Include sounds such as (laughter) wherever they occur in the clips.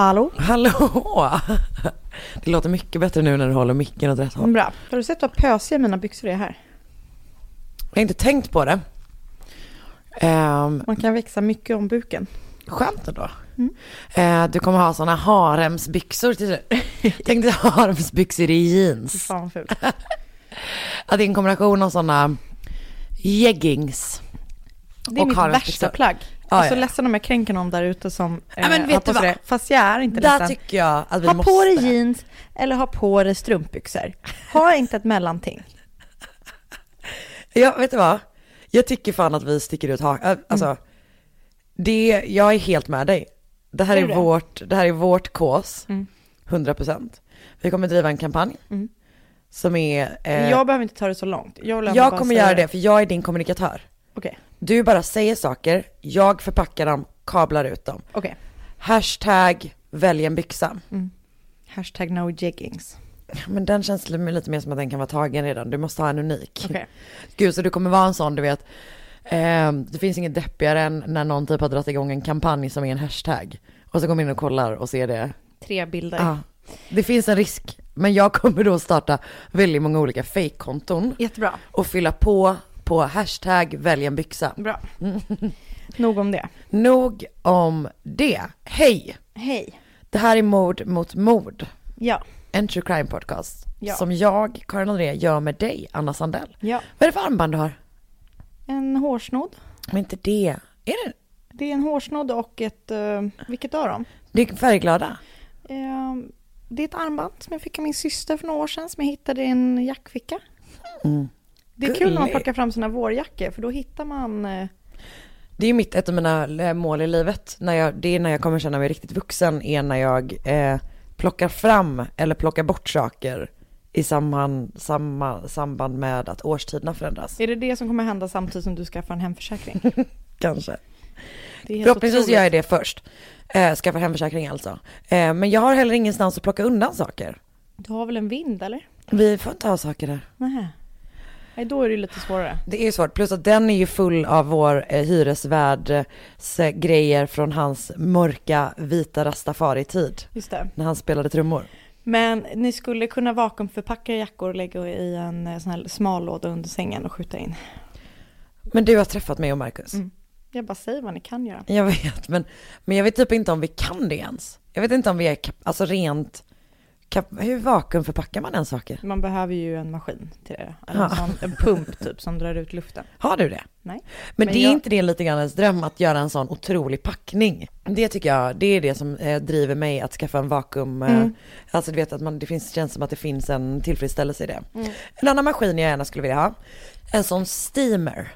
Hallå? Hallå! Det låter mycket bättre nu när du håller micken åt rätt håll. Bra. Har du sett vad pösiga mina byxor är här? Jag har inte tänkt på det. Um, Man kan växa mycket om buken. skönt ändå. Eh, du kommer ha sådana haremsbyxor till (laughs) Tänk dig haremsbyxor i jeans. Fan vad fult. Att det är en kombination av sådana jeggings. Det är Och mitt värsta plagg. Ja, Jag är så ja. ledsen om jag kränker någon där ute som eh, Ja, men vet har du på sig vad? det. Fast jag är inte Där ledsen. tycker jag att vi Ha måste. på dig jeans eller ha på dig strumpbyxor. Ha inte ett mellanting. Ja, vet du vad? Jag tycker fan att vi sticker ut hakan. Alltså, det, jag är helt med dig. Det här Är är, det? vårt, det här är vårt kås. Mm. 100%. Vi kommer driva en kampanj. Mm. Som är... Eh, Jag behöver inte ta det så långt. Jag, jag kommer göra det, för jag är din kommunikatör. Okej, Du bara säger saker, jag förpackar dem, kablar ut dem. okej. Hashtag välj en byxa. Hashtag no jeggings. Men den känns lite mer som att den kan vara tagen redan. Du måste ha en unik. Okej. Gud, så du kommer vara en sån, du vet. Eh, det finns inget deppigare än när någon typ har dragit igång en kampanj som är en hashtag. Och så kommer in och kollar och ser det. Tre bilder. Ja. Det finns en risk. Men jag kommer då starta väldigt många olika fake-konton. Jättebra. Och fylla på på hashtag välj en byxa. Bra. Nog om det. Nog om det. Hej! Hej. Det här är Mord mot mord. Ja. En true crime podcast. Ja. Som jag, Karin André, gör med dig, Anna Sandell. Ja. Vad är det för armband du har? En hårsnodd. Men inte det. Är det? Det är en hårsnodd och ett... Uh, vilket av dem? Det är färgglada. Eh, det är ett armband som jag fick av min syster för några år sedan som jag hittade i en jackficka. Det är kul när man plockar fram sina vårjackor för då hittar man... eh, Det är mitt, ett av mina mål i livet. När jag, det är när jag kommer känna mig riktigt vuxen, är när jag eh, plockar fram eller plockar bort saker i samband, samma, samband med att årstiderna förändras. Är det det som kommer hända samtidigt som du skaffar en hemförsäkring? (laughs) Kanske. Förhoppningsvis gör jag det först. Eh, skaffa hemförsäkring alltså. Eh, men jag har heller ingenstans att plocka undan saker. Du har väl en vind eller? Vi får inte ha saker där. Nej. Nej, då är det lite svårare. Det är svårt, plus att den är ju full av vår eh, hyresvärds grejer från hans mörka vita rastafari-tid. Just det. När han spelade trummor. Men ni skulle kunna vakuumförpacka jackor och lägga i en eh, sån här smal låda under sängen och skjuta in. Men du har träffat mig och Marcus. Mm. Jag bara säger vad ni kan göra. Jag vet, men, men jag vet typ inte om vi kan det ens. Jag vet inte om vi är, alltså rent, hur vakuumförpackar man den saker? Man behöver ju en maskin till det. En, Ja. sån, en pump typ som drar ut luften. Har du det? Nej. Men, Men det är jag- inte det lite grann ens dröm att göra en sån otrolig packning? Det tycker jag, det är det som eh, driver mig att skaffa en vakuum. Eh, Mm. Alltså du vet att man, det finns, känns som att det finns en tillfredsställelse i det. En annan maskin jag gärna skulle vilja ha, en sån steamer.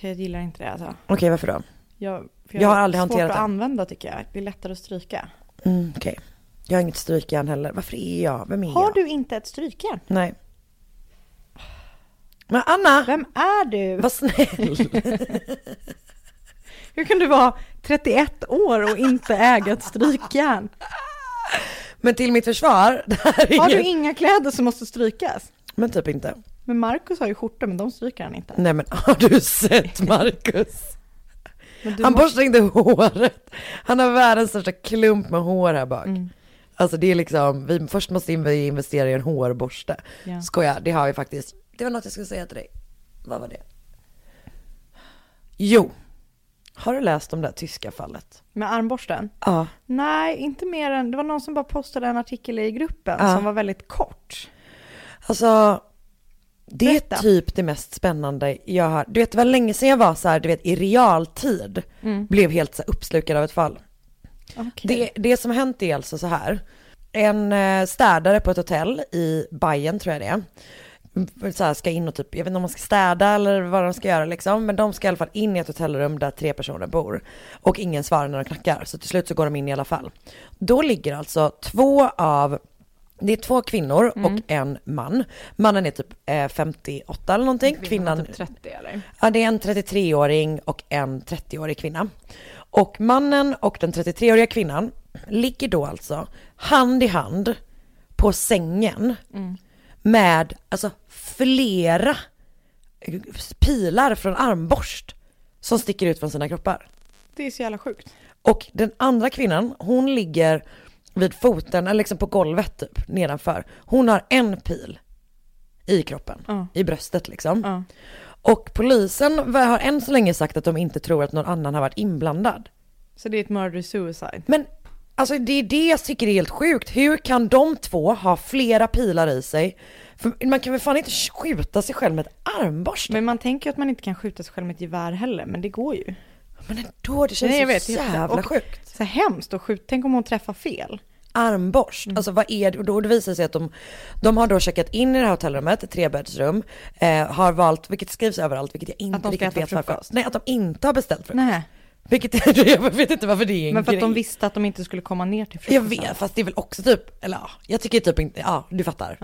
Jag gillar inte det alltså. Okej, varför då? Jag, för Jag har aldrig hanterat svårt det. att använda tycker jag. Det är lättare att stryka. Mm, Okej. Jag har inget strykjärn heller. Varför är jag? Vem är Har jag? du inte ett strykjärn? Nej. Men Anna, Vem är du? var snäll. (laughs) Hur kan du vara 31 år och inte äga ett strykjärn? Men till mitt försvar, det här är Har du inget... inga kläder som måste strykas? Men typ inte. Men Marcus har ju skjortor men de stryker han inte. Nej men (laughs) har du sett Marcus? Men du Han måste- borstar inte håret. Han har världens största klump med hår här bak. Mm. Alltså det är liksom, vi först måste vi investera i en hårborste. Ja. Skoja, det har vi faktiskt. Det var något jag skulle säga till dig. Vad var det? Jo. Har du läst om det tyska fallet? Med armborsten? Ja. Nej, inte mer än, det var någon som bara postade en artikel i gruppen Ja. som var väldigt kort. Alltså, det är Berätta. typ det mest spännande jag har. Du vet, det var länge sedan jag var så här, du vet, i realtid. Blev helt så uppslukad av ett fall. Okej. Det, det som hänt är alltså så här. En eh, städare på ett hotell i Bayern tror jag det är. Mm, Så här, ska in och typ, jag vet inte om man ska städa eller vad de ska göra liksom. Men de ska i alla fall in i ett hotellrum där tre personer bor. Och ingen svarar när de knackar. Så till slut så går de in i alla fall. Då ligger alltså två av det är två kvinnor och en man. Mannen är typ eh, 58 eller någonting. Kvinnan, Typ 30 eller? Ja, det är en 33-åring och en 30-årig kvinna. Och mannen och den 33-åriga kvinnan ligger då alltså hand i hand på sängen med alltså flera pilar från armborst som sticker ut från sina kroppar. Det är så jävla sjukt. Och den andra kvinnan, hon ligger vid foten, eller liksom på golvet typ, nedanför. Hon har en pil i kroppen, Ja. i bröstet liksom. Ja. Och polisen har än så länge sagt att de inte tror att någon annan har varit inblandad. Så det är ett murder-suicide. Men alltså det är det jag tycker är helt sjukt. Hur kan de två ha flera pilar i sig? För man kan väl fan inte skjuta sig själv med ett armborste? Men man tänker ju att man inte kan skjuta sig själv med ett gevär heller, men det går ju. Men ändå, det känns Nej, jag så vet, helt- jävla sjukt. Så hemskt att skjuta, tänk om hon träffar fel. Armborst. Mm. Alltså vad är det? Och då det visar sig att de, de har då checkat in i det här hotellrummet, ett trebäddsrum, eh, har valt, vilket skrivs överallt, vilket jag inte Att riktigt vet varför. frukost. Nej, att de inte har beställt frukost. Nej, Vilket, (laughs) jag vet inte varför det är en men för att de grej. visste att de inte skulle komma ner till Jag frukosten. vet, fast det är väl också typ, eller ja, jag tycker typ inte, ja du fattar.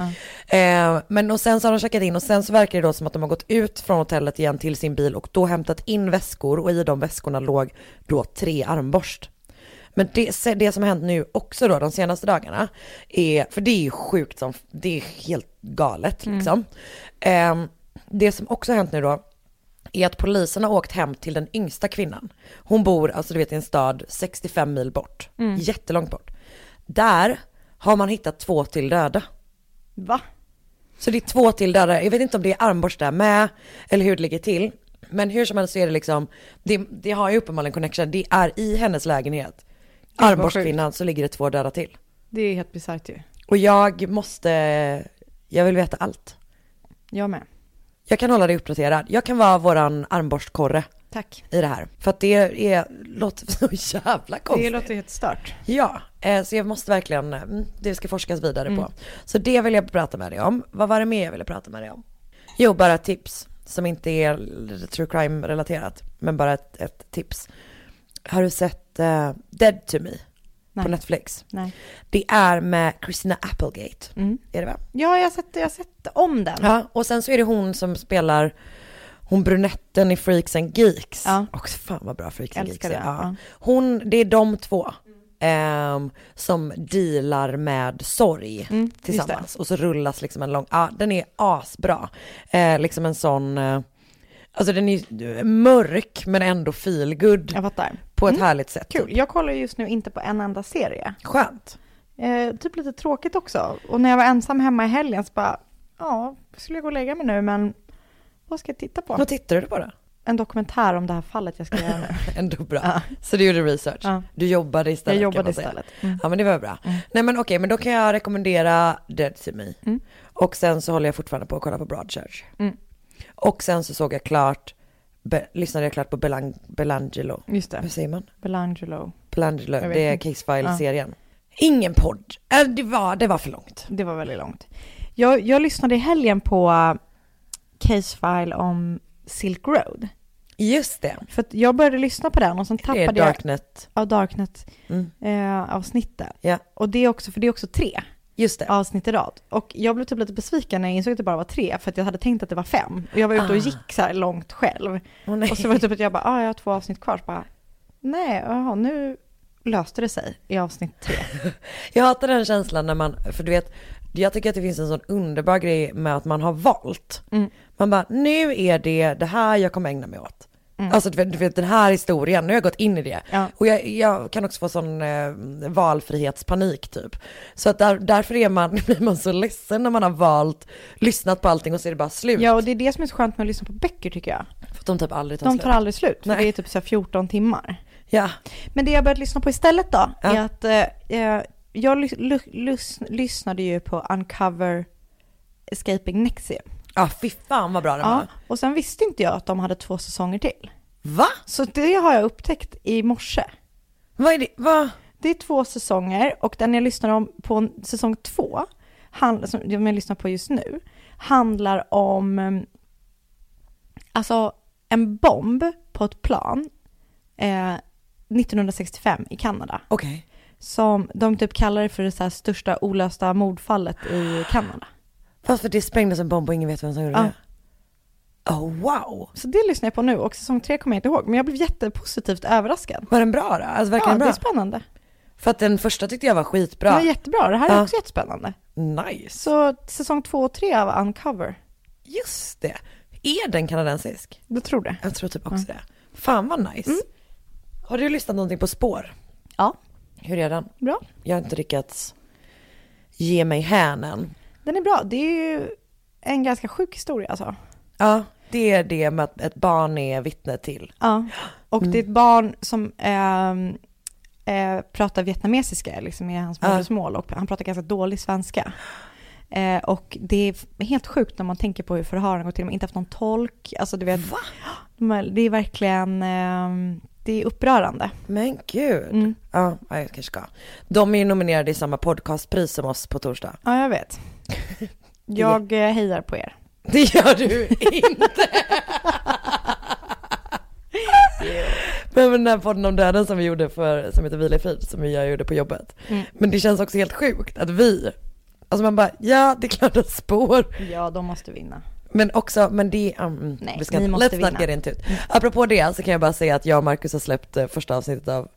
Eh, men och sen så har de checkat in och sen så verkar det då som att de har gått ut från hotellet igen till sin bil och då hämtat in väskor och i de väskorna låg då tre armborst. Men det, det som har hänt nu också då de senaste dagarna är, för det är ju sjukt som, det är helt galet liksom. Eh, det som också har hänt nu då är att polisen har åkt hem till den yngsta kvinnan. Hon bor, alltså du vet i en stad 65 mil bort, jättelångt bort. Där har man hittat två till döda. Va? Så det är två till döda, jag vet inte om det är armborst där med, eller hur det ligger till. Men hur som helst så är det liksom, det, det har ju uppenbarligen connection, det är i hennes lägenhet. Armborstkvinnan så ligger det två döda till. Det är helt bisarrt ju. Och jag måste, jag vill veta allt. Jag med. Jag kan hålla dig uppdaterad, jag kan vara våran armborstkorre Tack. i det här. För att det är, låter (laughs) så jävla Det konstigt. låter helt stört. Ja, eh, så jag måste verkligen, mm, det ska forskas vidare Mm. på. Så det vill jag prata med dig om. Vad var det mer jag ville prata med dig om? Jo, bara tips som inte är true crime relaterat, men bara ett, ett tips. Har du sett eh, Dead to me Nej. på Netflix? Nej. Det är med Christina Applegate, Mm. är det va? Ja, jag har sett, jag har sett om den. Ja, och sen så är det hon som spelar hon brunetten i Freaks and Geeks. Ja. Och fan vad bra Freaks and Geeks är. det, Ja. Hon, det är de två ehm, som dealar med sorg Mm, tillsammans. Och så rullas liksom en lång, ja den är asbra. Eh, liksom en sån, eh, alltså den är mörk men ändå feelgood Jag fattar. på ett härligt sätt. Kul. Typ. Jag kollar just nu inte på en enda serie. Skönt. Eh, typ lite tråkigt också. Och när jag var ensam hemma i helgen så bara, ja, skulle jag gå och lägga mig nu, men vad ska jag titta på? Vad tittar du på då? En dokumentär om det här fallet jag ska göra nu. (laughs) Ändå bra. Ja. Så du gjorde research? Ja. Du jobbade istället Jag jobbade istället. Mm. Ja men det var bra. Nej men okej, men då kan jag rekommendera Dead to Me. Mm. Och sen så håller jag fortfarande på att kolla på Broadchurch. Och sen så såg jag klart, be, lyssnade jag klart på Belang, Belangelo. Just det. Hur säger man? Belangelo. Belangelo, det är inte. Case File-serien. Ingen podd. Äh, det, var, det var för långt. Det var väldigt långt. Jag, jag lyssnade i helgen på uh, Case File om Silk Road. Just det. För jag började lyssna på den och sen Det är tappade jag Darknet. av Darknet Mm. eh, avsnittet. Ja. Och det är också, för det är också tre. Just det. avsnitt i rad. Och jag blev typ lite besviken när jag insåg att det bara var tre, för att jag hade tänkt att det var fem. Och jag var ute och Ah. gick så här långt själv. Nej. Och så var det typ att jag bara, ah, jag har två avsnitt kvar. Så bara, nej, jaha, nu löste det sig i avsnitt tre. (laughs) Jag hatar den känslan när man, för du vet, jag tycker att det finns en sån underbar grej med att man har valt. Mm. Man bara, nu är det det här jag kommer ägna mig åt. Mm. Alltså du vet, du vet den här historien, nu har jag gått in i det. Ja. Och jag, jag kan också få sån eh, valfrihetspanik typ. Så att där, därför är man, (laughs) blir man så ledsen när man har valt, lyssnat på allting och så är det bara slut. Ja, och det är det som är så skönt med att lyssna på böcker tycker jag. För att de typ aldrig tar De slut. tar aldrig slut, Nej. det är typ så här 14 timmar. Ja. Men det jag börjat lyssna på istället då, Ja. är att eh, eh, jag ly- ly- lys- lyssnade ju på Uncover Escaping Nexium. Ja, fy fan vad bra den Ja, var. och sen visste inte jag att de hade två säsonger till. Va? Så det har jag upptäckt i morse. Vad är det? Va? Det är två säsonger och den jag lyssnar om på säsong två, hand, som jag lyssnar på just nu, handlar om em, alltså en bomb på ett plan eh, 1965 i Kanada. Okej. Som de typ kallar det för det så här största olösta mordfallet i Kanada. Fast för det sprängdes en bomb och ingen vet vem som gjorde Ja. det. Oh wow. Så det lyssnar jag på nu och säsong tre kommer jag inte ihåg, men jag blev jättepositivt överraskad. Var den bra då? Alltså Ja, verkligen det är bra? spännande. För att den första tyckte jag var skitbra. Det var jättebra, det här är Ja. också jättespännande. Nice. Så säsong två och tre av Uncover, Just det. Är den kanadensisk? du tror det? Jag tror typ också det. Fan vad nice. Har du lyssnat någonting på spår? Ja. Hur är den? Bra. Jag har inte lyckats ge mig hän än. Den är bra. Det är ju en ganska sjuk historia alltså. Ja, det är det med att ett barn är vittne till. Ja. Och det är ett barn som ehm, eh, pratar vietnamesiska, liksom är hans Ja. modersmål och han pratar ganska dålig svenska. Eh, och det är helt sjukt när man tänker på hur förhören går till. De har inte haft någon tolk. Alltså du vet, Va? det är verkligen, ehm, det är upprörande. Men gud. Mm. Ja, ja, jag kanske ska. De är ju nominerade i samma podcastpris som oss på torsdag. Ja, jag vet. (laughs) Jag eh, hejar på er. (laughs) Det gör du inte. (laughs) Men den här podden om döden som vi gjorde för, som heter Vila i frid, som jag gjorde på jobbet. Mm. Men det känns också helt sjukt att vi, alltså man bara, ja det är klart att spår, Ja, de måste vinna. men också, men det, um, Nej, vi ska ni inte, måste let's not vinna. get into it. Apropå det så kan jag bara säga att jag och Marcus har släppt eh, första avsnittet av,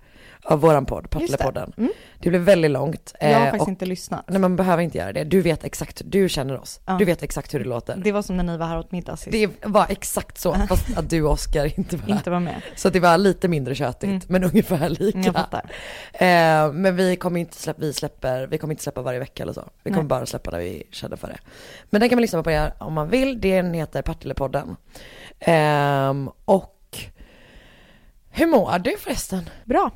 av våran podd, Just det. Partlepodden. Mm. Det blev väldigt långt. Jag har eh, faktiskt och- inte lyssnat. Nej man behöver inte göra det, du vet exakt, du känner oss. Ja. Du vet exakt hur det låter. Det var som när ni var här åt middag sist. Det var exakt så, fast (laughs) att du och Oskar inte var Inte var med. Så det var lite mindre tjötigt, Mm. men ungefär lika. Jag fattar. Eh, men vi kommer inte släppa, vi släpper, vi kommer inte släppa varje vecka eller så. Vi kommer Nej. bara släppa när vi känner för det. Men den kan man lyssna på det om man vill. Den heter Partille-podden. Ehm, och hur mår du förresten? Bra.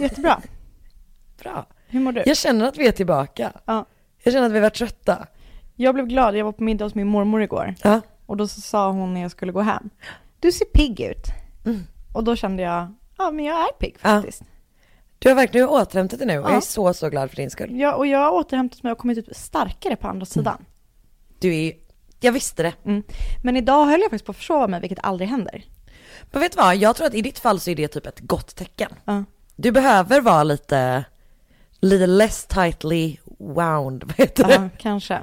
Jättebra. Bra. Hur mår du? Jag känner att vi är tillbaka. Ja. Jag känner att vi var trötta. Jag blev glad, jag var på middag hos min mormor igår. Ja. Och då så sa hon när jag skulle gå hem, du ser pigg ut. Mm. Och då kände jag, ja men jag är pigg Ja. faktiskt. Du har verkligen återhämtat dig nu och Ja. jag är så, så glad för din skull. Ja, och jag har återhämtat mig och kommit ut starkare på andra sidan. Du är, jag visste det. Mm. Men idag höll jag faktiskt på att försova mig, vilket aldrig händer. Men vet du vad, jag tror att i ditt fall så är det typ ett gott tecken. Ja. Du behöver vara lite, lite less tightly wound, (laughs) vad heter det? Ja, kanske.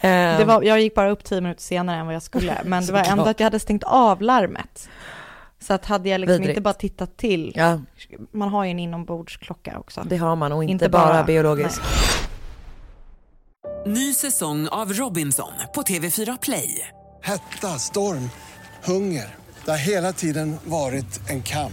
Ehm, Det var, jag gick bara upp tio minuter senare än vad jag skulle, men det var (laughs) ändå att jag hade stängt av larmet. Så att hade jag liksom Vidrigt. inte bara tittat till, Ja, man har ju en inombordsklocka också. det har man och inte, Inte bara, bara- biologiskt. Ny säsong av Robinson på TV4 Play. Hetta, storm, hunger. Det har hela tiden varit en kamp.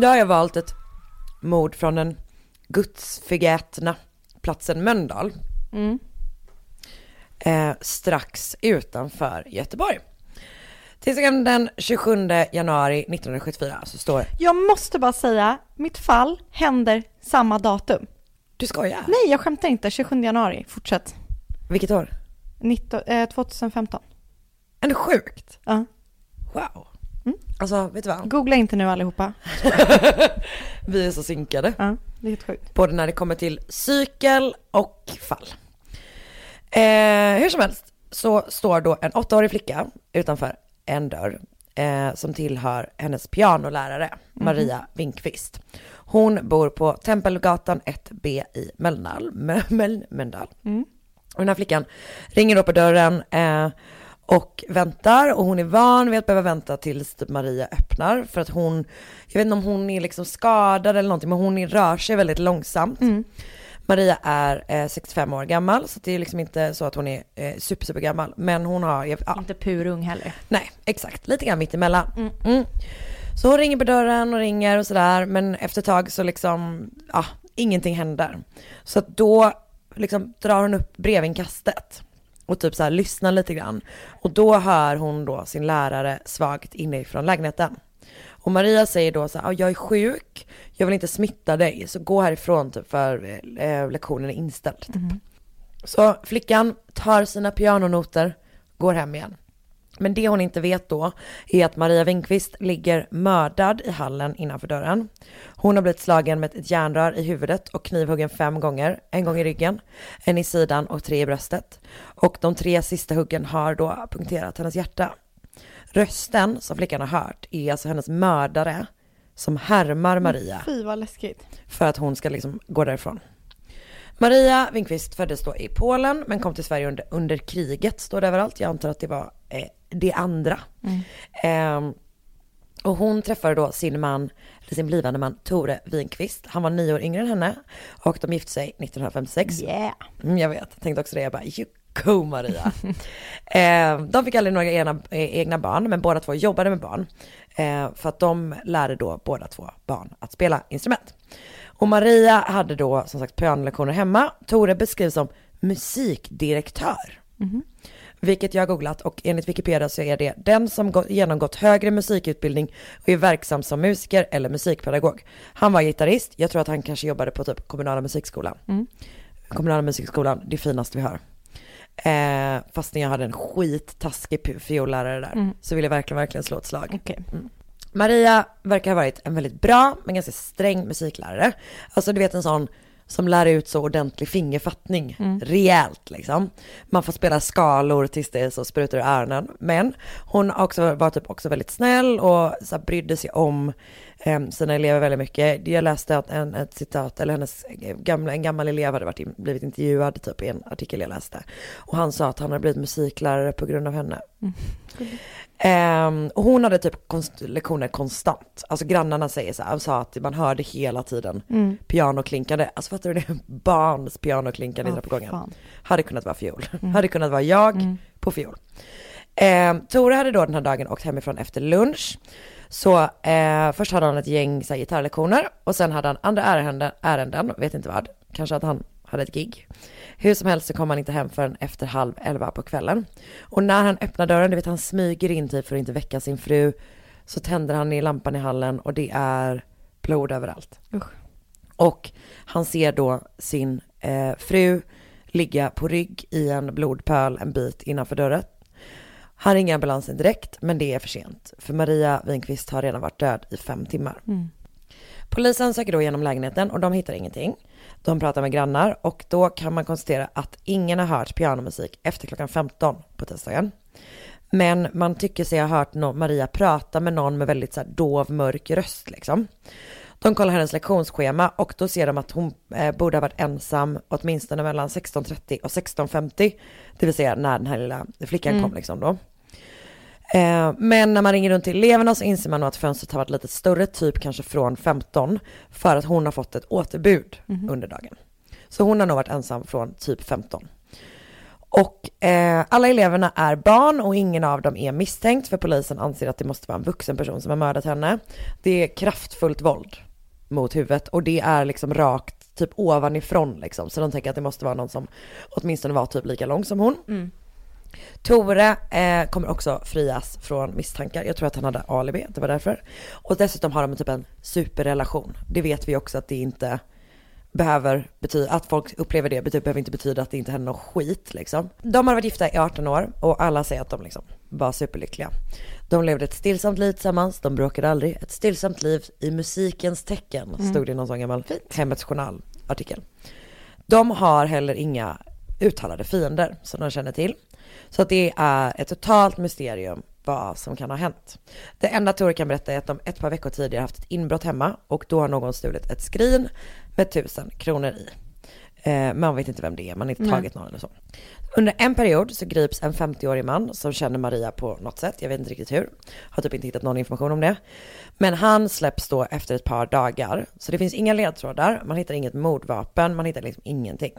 Då har jag valt ett mord från den gudsförgätna platsen Mölndal. Mm. Eh, strax utanför Göteborg. Tisdagen den 27 januari 1974 så står Jag måste bara säga, mitt fall händer samma datum. Du skojar? Nej, jag skämtar inte. 27 januari. Fortsätt. Vilket år? 19, eh, 2015. Är det sjukt? Ja. Wow. Alltså, vet du vad? Googla inte nu allihopa. (laughs) Vi är så synkade. Ja, det är helt sjukt. Både när det kommer till cykel och fall. Eh, hur som helst så står då en åttaårig flicka utanför en dörr eh, som tillhör hennes pianolärare Maria Winkvist. Hon bor på Tempelgatan 1B i Mölndal. Mö- Möl- Mölndal. Och den här flickan ringer då på dörren eh, och väntar och hon är van vid att behöva vänta tills typ Maria öppnar för att hon, jag vet inte om hon är liksom skadad eller någonting men hon är- rör sig väldigt långsamt. Maria är eh, 65 år gammal så det är liksom inte så att hon är eh, super, super gammal men hon har, ja, Inte purung heller. Nej, exakt. Lite grann mitt emellan. Mm. Så hon ringer på dörren och ringer och sådär, men efter ett tag så liksom, ja, ingenting händer. Så att då liksom drar hon upp brevinkastet och typ så här lyssnar lite grann. Och då hör hon då sin lärare svagt inifrån lägenheten. Och Maria säger då så här, "Ja, jag är sjuk, jag vill inte smitta dig, så gå härifrån typ för eh, lektionen är inställd. Typ. Så flickan tar sina pianonoter, går hem igen. Men det hon inte vet då är att Maria Winkvist ligger mördad i hallen innanför dörren. Hon har blivit slagen med ett järnrör i huvudet och knivhuggen fem gånger. En gång i ryggen, en i sidan och tre i bröstet. Och de tre sista huggen har då punkterat hennes hjärta. Rösten som flickan har hört är alltså hennes mördare som härmar Maria Fy vad läskigt. för att hon ska liksom gå därifrån. Maria Winkvist föddes då i Polen men kom till Sverige under, under kriget, står det överallt. Jag antar att det var det andra. Ehm, och hon träffade då sin man, eller sin blivande man Tore Winkvist. Han var nio år yngre än henne och de gifte sig 1956. Yeah. Mm, jag vet, tänkte också det. Jag bara, you go Maria. (laughs) eh, de fick aldrig några egna, eh, egna barn, men båda två jobbade med barn. Eh, för att de lärde då båda två barn att spela instrument. Och Maria hade då som sagt pianolektioner hemma. Tore beskrivs som musikdirektör. Vilket jag har googlat och enligt Wikipedia så är det den som gå- genomgått högre musikutbildning och är verksam som musiker eller musikpedagog. Han var gitarrist, jag tror att han kanske jobbade på typ kommunala musikskolan. Kommunala musikskolan, det finaste vi har. Eh, fastän jag hade en skittaskig fiollärare där. Så vill jag verkligen, verkligen slå ett slag. Okej. Maria verkar ha varit en väldigt bra men ganska sträng musiklärare. Alltså du vet en sån som lär ut så ordentlig fingerfattning, rejält liksom. Man får spela skalor tills det så sprutar ur öronen. Men hon också, var typ också väldigt snäll och så här, brydde sig om sina elever väldigt mycket. Jag läste att en, ett citat, eller hennes gamla, en gammal elev hade varit in, blivit intervjuad typ i en artikel jag läste. Och han sa att han hade blivit musiklärare på grund av henne. Ehm, och hon hade typ konst- lektioner konstant. Alltså grannarna säger så här, sa att man hörde hela tiden pianoklinkande. Alltså fattar du det? Barns pianoklinkande i Ja, trappuppgången. Hade kunnat vara fiol. Hade kunnat vara jag på fiol. Ehm, Tore hade då den här dagen åkt hemifrån efter lunch. Så eh, först hade han ett gäng så här, gitarrlektioner och sen hade han andra ärenden, ärenden, vet inte vad. Kanske att han hade ett gig. Hur som helst så kom han inte hem förrän efter halv elva på kvällen. Och när han öppnar dörren, du vet han smyger in typ för att inte väcka sin fru. Så tänder han i lampan i hallen och det är blod överallt. Usch. Och han ser då sin eh, fru ligga på rygg i en blodpöl en bit innanför dörren. Han ringer ambulansen direkt, men det är för sent. För Maria Winkvist har redan varit död i fem timmar. Polisen söker då igenom lägenheten och de hittar ingenting. De pratar med grannar och då kan man konstatera att ingen har hört pianomusik efter klockan 15 på tisdagen. Men man tycker sig ha hört Maria prata med någon med väldigt så dov, mörk röst liksom. De kollar hennes lektionsschema och då ser de att hon eh, borde ha varit ensam åtminstone mellan 16.30 och 16.50. Det vill säga när den här lilla flickan kom liksom då. Eh, men när man ringer runt till eleverna så inser man nog att fönstret har varit lite större, typ kanske från 15, för att hon har fått ett återbud under dagen. Så hon har nog varit ensam från typ 15. Och eh, alla eleverna är barn och ingen av dem är misstänkt för polisen anser att det måste vara en vuxen person som har mördat henne. Det är kraftfullt våld mot huvudet och det är liksom rakt typ ovanifrån liksom. Så de tänker att det måste vara någon som åtminstone var typ lika lång som hon. Mm. Tore eh, kommer också frias från misstankar. Jag tror att han hade alibi, det var därför. Och dessutom har de typ en superrelation. Det vet vi också att det inte behöver betyda, att folk upplever det behöver inte betyda att det inte händer någon skit liksom. De har varit gifta i 18 år och alla säger att de liksom var superlyckliga. De levde ett stillsamt liv tillsammans, de bråkade aldrig. Ett stillsamt liv i musikens tecken, Mm. stod det i någon sån gammal Hemmets Journal-artikel. De har heller inga uttalade fiender som de känner till. Så att det är ett totalt mysterium vad som kan ha hänt. Det enda Tore kan berätta är att de ett par veckor tidigare haft ett inbrott hemma och då har någon stulit ett skrin med tusen kronor i. Eh, man vet inte vem det är, man har inte Nej. tagit någon eller så. Under en period så grips en 50-årig man som känner Maria på något sätt, jag vet inte riktigt hur. Har typ inte hittat någon information om det. Men han släpps då efter ett par dagar. Så det finns inga ledtrådar, man hittar inget mordvapen, man hittar liksom ingenting.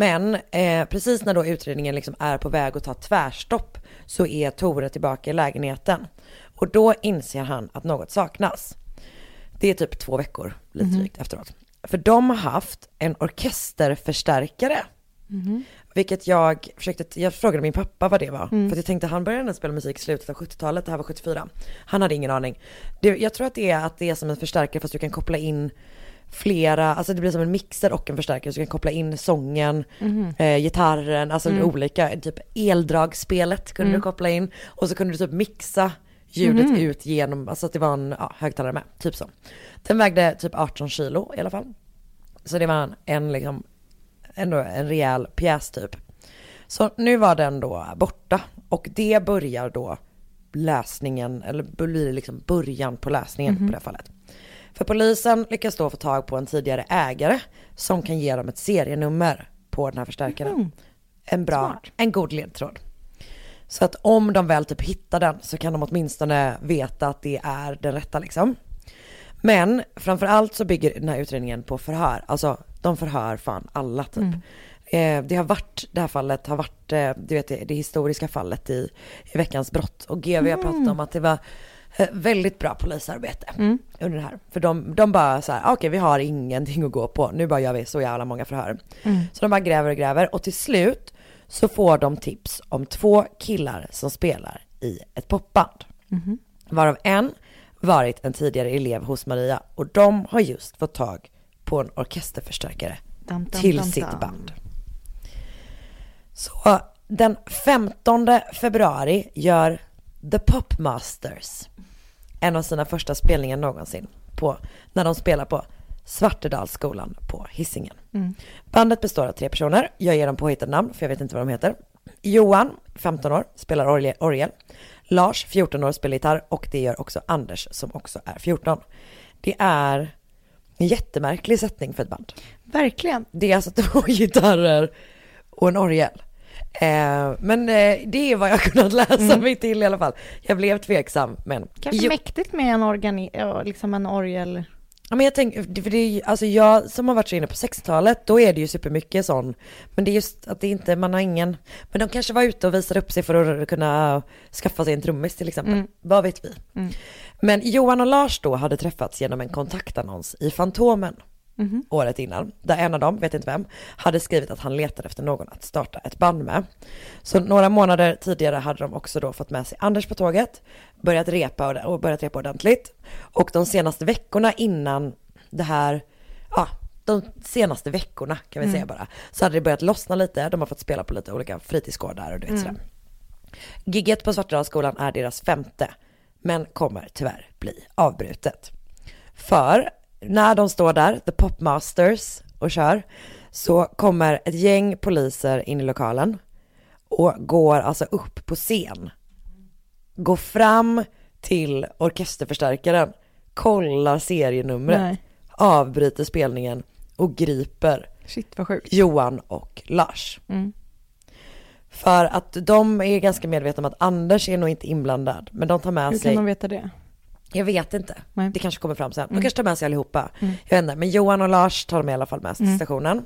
Men eh, precis när då utredningen liksom är på väg att ta tvärstopp så är Tore tillbaka i lägenheten. Och då inser han att något saknas. Det är typ två veckor, lite Mhm. drygt efteråt. För de har haft en orkesterförstärkare. Mhm. Vilket jag försökte, jag frågade min pappa vad det var. Mm. För att jag tänkte han började spela musik i slutet av 70-talet, det här var 74. Han hade ingen aning. Det, jag tror att det är att det är som en förstärkare fast du kan koppla in flera, alltså det blir som en mixer och en förstärkare så du kan koppla in sången, Mhm. eh, gitarren, alltså Mm. olika, typ eldragspelet kunde Mm. du koppla in och så kunde du typ mixa ljudet Mhm. ut genom, alltså att det var en ja, högtalare med, typ så. Den vägde typ 18 kilo i alla fall. Så det var en, en liksom, ändå en rejäl pjäs typ. Så nu var den då borta och det börjar då läsningen, eller blir liksom början på läsningen Mhm. på det här fallet. För polisen lyckas då få tag på en tidigare ägare som kan ge dem ett serienummer på den här förstärkaren. Mhm. En bra, en god ledtråd. Så att om de väl typ hittar den så kan de åtminstone veta att det är den rätta liksom. Men framförallt så bygger den här utredningen på förhör. Alltså de förhör fan alla typ. Mm. Eh, det har varit, det här fallet har varit, eh, du vet det, det historiska fallet i, i veckans brott. Och GV har Mm. pratat om att det var väldigt bra polisarbete Mm. under det här. För de, de bara så här, "Ah, okej vi har ingenting att gå på, nu bara gör vi så jävla många förhör. Mm. Så de bara gräver och gräver och till slut så får de tips om två killar som spelar i ett popband. Mhm. Varav en varit en tidigare elev hos Maria och de har just fått tag på en orkesterförstärkare Dam, dam, till dam, sitt band. Så den 15 februari gör The Popmasters en av sina första spelningar någonsin på, när de spelar på Svartedalsskolan på Hisingen. Mm. Bandet består av tre personer, jag ger dem påhittade namn för jag vet inte vad de heter. Johan, 15 år, spelar orgel. orgel. Lars, 14 år, spelar gitarr och det gör också Anders som också är 14. Det är en jättemärklig sättning för ett band. Verkligen. Det är alltså (laughs) två gitarrer och en orgel. Eh, men eh, det är vad jag kunnat läsa Mm. mig till i alla fall. Jag blev tveksam men... Kanske Jo. mäktigt med en, organi- liksom en orgel. Ja men jag tänker, för det är alltså jag som har varit så inne på 60-talet, då är det ju supermycket sån, men det är just att det inte, man har ingen, men de kanske var ute och visade upp sig för att kunna skaffa sig en trummis till exempel, Mm. vad vet vi. Mm. Men Johan och Lars då hade träffats genom en kontaktannons i Fantomen Mhm. året innan, där en av dem, vet inte vem, hade skrivit att han letade efter någon att starta ett band med. Så några månader tidigare hade de också då fått med sig Anders på tåget, börjat repa och, och börjat repa ordentligt. Och de senaste veckorna innan det här, ja, de senaste veckorna kan vi Mm. säga bara, så hade det börjat lossna lite, de har fått spela på lite olika fritidsgårdar och du vet Mm. sådär. Gigget på Svartedalsskolan är deras femte, men kommer tyvärr bli avbrutet. För när de står där, the popmasters, och kör, så kommer ett gäng poliser in i lokalen och går alltså upp på scen. Går fram till orkesterförstärkaren, kollar serienumret, Nej. avbryter spelningen och griper Shit vad sjukt. Johan och Lars. Mm. För att de är ganska medvetna om att Anders är nog inte inblandad, men de tar med Hur sig kan de veta det? Jag vet inte. Nej. Det kanske kommer fram sen. De Mm. kanske tar med sig allihopa. Mm. Jag vet inte. Men Johan och Lars tar de i alla fall med sig till Mm. stationen.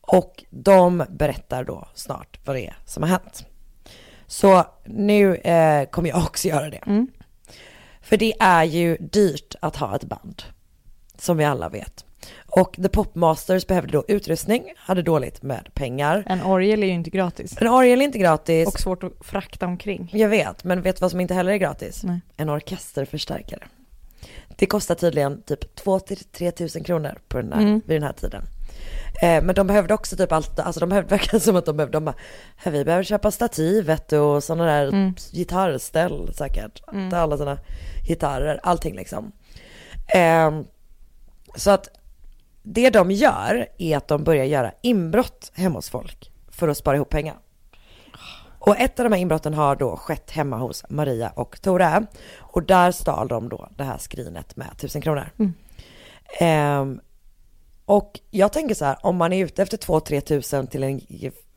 Och de berättar då snart vad det är som har hänt. Så nu eh, kommer jag också göra det. Mm. För det är ju dyrt att ha ett band. Som vi alla vet. Och The Popmasters behövde då utrustning, hade dåligt med pengar. En orgel är ju inte gratis. En orgel är inte gratis. Och svårt att frakta omkring. Jag vet, men vet du vad som inte heller är gratis? Nej. En orkesterförstärkare. Det kostar tydligen typ 2-3 tusen kronor på den här, Mm. vid den här tiden. Eh, men de behövde också typ allt, alltså de behövde (laughs) verkligen som att de behövde, de bara, "Här, vi behöver köpa stativet och sådana där Mm. gitarrställ säkert. Mm. Alla sådana gitarrer, allting liksom. Eh, så att det de gör är att de börjar göra inbrott hemma hos folk för att spara ihop pengar. Och ett av de här inbrotten har då skett hemma hos Maria och Tora. Och där stal de då det här skrinet med tusen kronor. Mm. Ehm, och jag tänker så här, om man är ute efter 2-3 tusen till en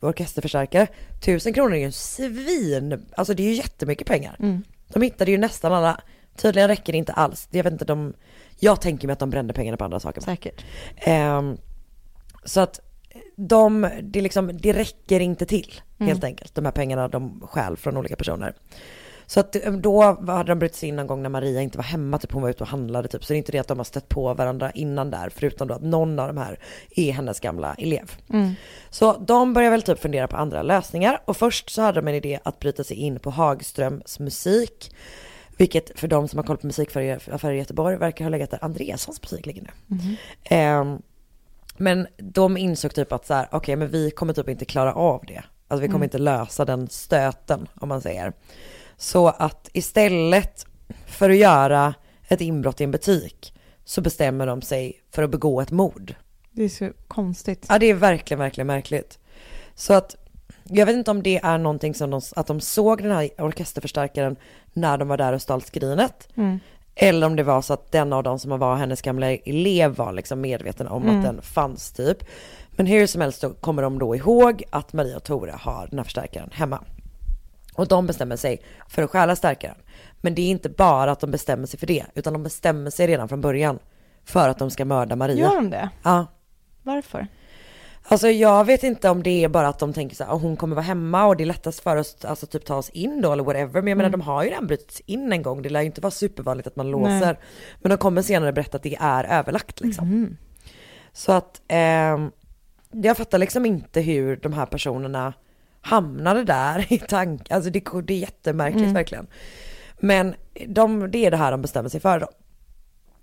orkesterförstärkare, tusen kronor är ju en svin, alltså det är ju jättemycket pengar. Mm. De hittade ju nästan alla, tydligen räcker det inte alls. Jag vet inte, de, jag tänker mig att de brände pengarna på andra saker. Säkert. Ehm, så att de, det, liksom, det räcker inte till Mm. helt enkelt, de här pengarna de stjäl från olika personer. Så att eh, då hade de brutit sig in någon gång när Maria inte var hemma, typ hon var ute och handlade typ. Så det är inte det att de har stött på varandra innan där, förutom då att någon av de här är hennes gamla elev. Mm. Så de börjar väl typ fundera på andra lösningar och först så hade de en idé att bryta sig in på Hagströms musik. Vilket för de som har koll på musikaffärer i Göteborg verkar ha legat där Andreassons musik ligger nu. Mhm. Ehm, men de insåg typ att så här, okej men vi kommer typ inte klara av det. Alltså vi kommer Mm. inte lösa den stöten om man säger. Så att istället för att göra ett inbrott i en butik så bestämmer de sig för att begå ett mord. Det är så konstigt. Ja det är verkligen, verkligen märkligt. Så att jag vet inte om det är någonting som de, att de såg den här orkesterförstärkaren när de var där och stal skrinet. Mm. Eller om det var så att den av dem som var hennes gamla elev var liksom medveten om Mm. att den fanns typ. Men hur som helst så kommer de då ihåg att Maria och Tora har den här förstärkaren hemma. Och de bestämmer sig för att stjäla stärkaren. Men det är inte bara att de bestämmer sig för det, utan de bestämmer sig redan från början för att de ska mörda Maria. Gör de det? Ja. Varför? Alltså jag vet inte om det är bara att de tänker så här, "Ah, hon kommer vara hemma och det är lättast för oss alltså typ ta oss in då eller whatever. Men jag menar Mm. de har ju redan brutits in en gång, det lär ju inte vara supervanligt att man Nej. låser. Men de kommer senare berätta att det är överlagt liksom. Mhm. Så att ehm, jag fattar liksom inte hur de här personerna hamnade där i tank, alltså det, det är jättemärkligt Mm. verkligen. Men de, det är det här de bestämmer sig för då.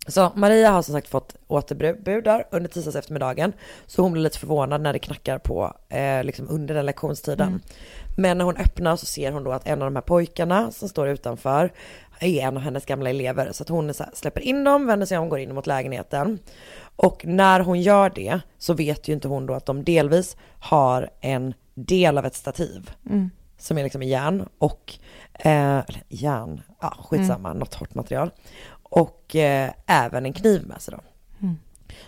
Så Maria har som sagt fått återbud där under tisdags eftermiddagen. Så hon blir lite förvånad när det knackar på eh, liksom under den lektionstiden. Mm. Men när hon öppnar så ser hon då att en av de här pojkarna som står utanför är en av hennes gamla elever. Så att hon så släpper in dem, vänder sig om och går in mot lägenheten. Och när hon gör det så vet ju inte hon då att de delvis har en del av ett stativ. Mm. Som är liksom i järn och, eh, järn, ja skitsamma, något hårt material. Och eh, även en kniv med sig då. Mm.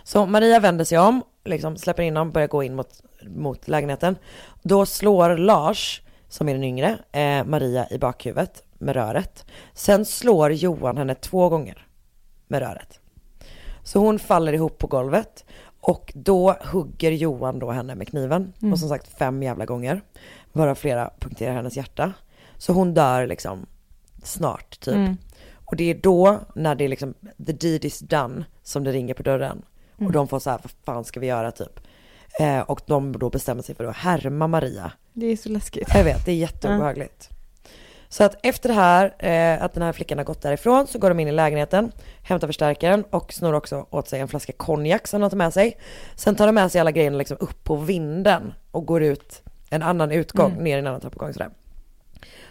Så Maria vänder sig om, liksom släpper in dem, börjar gå in mot, mot lägenheten. Då slår Lars, som är den yngre, eh, Maria i bakhuvudet med röret. Sen slår Johan henne två gånger med röret. Så hon faller ihop på golvet och då hugger Johan då henne med kniven. Mm. Och som sagt fem jävla gånger. Varav flera punkterar hennes hjärta. Så hon dör liksom snart typ. Mm. Och det är då när det är liksom the deed is done som det ringer på dörren. Mm. Och de får så här, vad fan ska vi göra typ? Eh, och de då bestämmer sig för att härma Maria. Det är så läskigt. Jag vet, det är jätteobehagligt. Så att efter det här, eh, att den här flickan har gått därifrån, så går de in i lägenheten, hämtar förstärkaren och snor också åt sig en flaska konjak som de tar med sig. Sen tar de med sig alla grejerna liksom upp på vinden och går ut en annan utgång, Mm. ner i en annan trappuppgång sådär.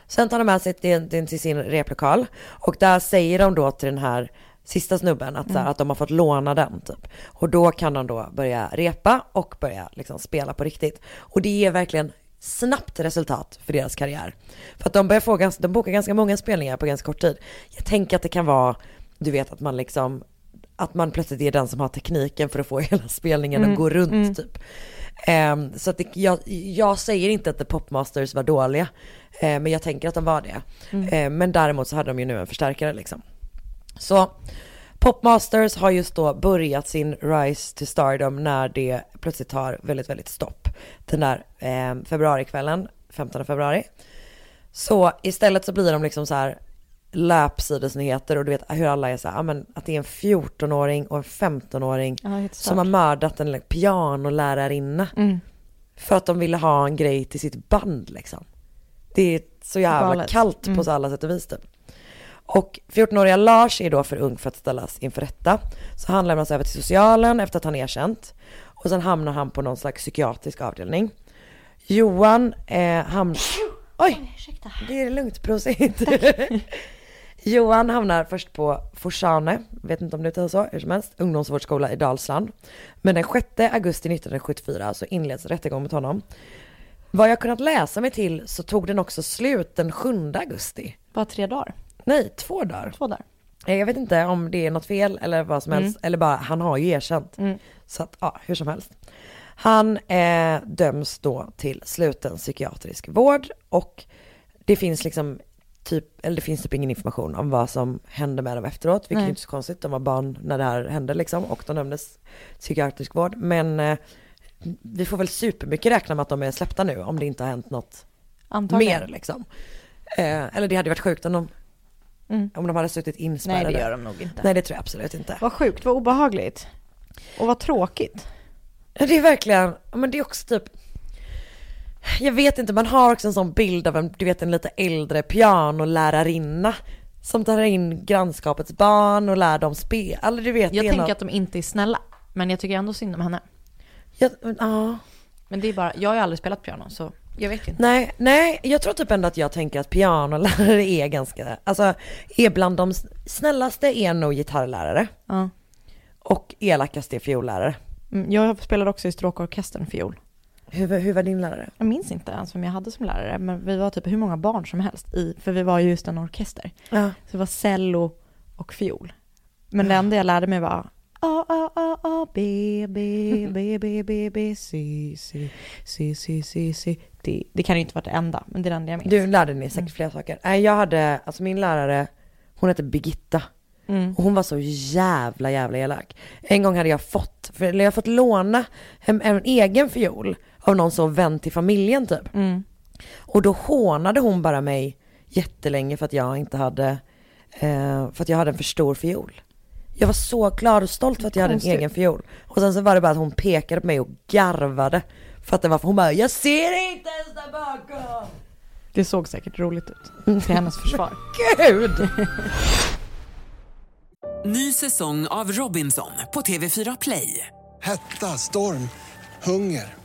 Sen tar de med sig till, till, sin replokal och där säger de då till den här sista snubben att, så här, Mm. att de har fått låna den typ. Och då kan de då börja repa och börja liksom spela på riktigt. Och det ger verkligen snabbt resultat för deras karriär. För att de börjar få ganska, de bokar ganska många spelningar på ganska kort tid. Jag tänker att det kan vara, du vet att man liksom, att man plötsligt är den som har tekniken för att få (laughs) hela spelningen Mm, att gå runt mm. typ. Ehm, så att det, jag, jag säger inte att The Popmasters var dåliga, eh, men jag tänker att de var det. Mm. Eh, men däremot så hade de ju nu en förstärkare liksom. Så Popmasters har just då börjat sin rise to stardom när det plötsligt tar väldigt, väldigt stopp. Den där eh, februarikvällen, 15 februari. Så istället så blir de liksom så här löpsidesnyheter och du vet hur alla är så här, men att det är en 14-åring och en 15-åring Ja, som har mördat en pianolärarinna. Mm. För att de ville ha en grej till sitt band liksom. Det är så jävla Galet. kallt Mm. på så alla sätt och vis typ. Och 14-åriga Lars är då för ung för att ställas inför rätta. Så han lämnas över till socialen efter att han erkänt. Och sen hamnar han på någon slags psykiatrisk avdelning. Johan eh, hamnar... Oj! Det är lugnt, prosit. (laughs) Johan hamnar först på Forsane, vet inte om det uttalas så, hur som helst, ungdomsvårdsskola i Dalsland. Men den 6 augusti 1974 så inleds rättegång mot honom. Vad jag kunnat läsa mig till så tog den också slut den 7 augusti. Bara tre dagar. Nej, två dagar. Två dagar. Eh, Jag vet inte om det är något fel eller vad som helst, eller bara han har ju erkänt. Mm. Så att, ja, hur som helst. Han eh, döms då till sluten psykiatrisk vård och det finns liksom typ, eller det finns typ ingen information om vad som hände med dem efteråt, vilket Nej. är inte så konstigt, de var barn när det här hände liksom och de dömdes psykiatrisk vård. Men eh, vi får väl supermycket räkna med att de är släppta nu om det inte har hänt något Antagligen. mer liksom. Eh, eller det hade varit sjukt om de, Mm. om de hade suttit inspärrade. Nej, det gör de nog inte. Nej det tror jag absolut inte. Vad sjukt, vad obehagligt. Och vad tråkigt. Det är verkligen, men det är också typ Jag vet inte, man har också en sån bild av en, du vet en lite äldre pianolärarinna Som tar in grannskapets barn och lär dem spela, eller du vet Jag tänker något- att de inte är snälla. Men jag tycker ändå synd om henne. Ja, men, ja. Men det är bara, jag har ju aldrig spelat piano så jag vet inte. Nej, nej, jag tror typ ändå att jag tänker att pianolärare är ganska, alltså är bland de snällaste är nog gitarrlärare Ja. och elakaste är fiollärare. Mm, Jag spelade också i stråkorkestern fiol. Hur, hur var din lärare? Jag minns inte ens vem jag hade som lärare, men vi var typ hur många barn som helst i, för vi var ju just en orkester. Ja. Så det var cello och fiol. Men det enda jag lärde mig var A, A, A, A, B, B, B, B, B, B, C, C, C, C, C, C, D. Det kan ju inte vara det enda, men det är det enda jag minns. Du lärde dig säkert flera saker. Nej, jag hade, alltså min lärare, hon hette Birgitta. Mm. Och hon var så jävla, jävla elak. En gång hade jag fått, för, eller jag hade fått låna en, en egen fiol av någon så vän till familjen typ. Mm. Och då hånade hon bara mig jättelänge för att jag inte hade, eh, för att jag hade en för stor fiol. Jag var så glad och stolt för att jag hade en egen fiol. Och sen så var det bara att hon pekade på mig och garvade. För att det var, för hon bara, jag ser inte ens där bakom. Det såg säkert roligt ut, till hennes försvar. (laughs) Gud! (laughs) Ny säsong av Robinson på TV4 Play. Hetta, storm, hunger.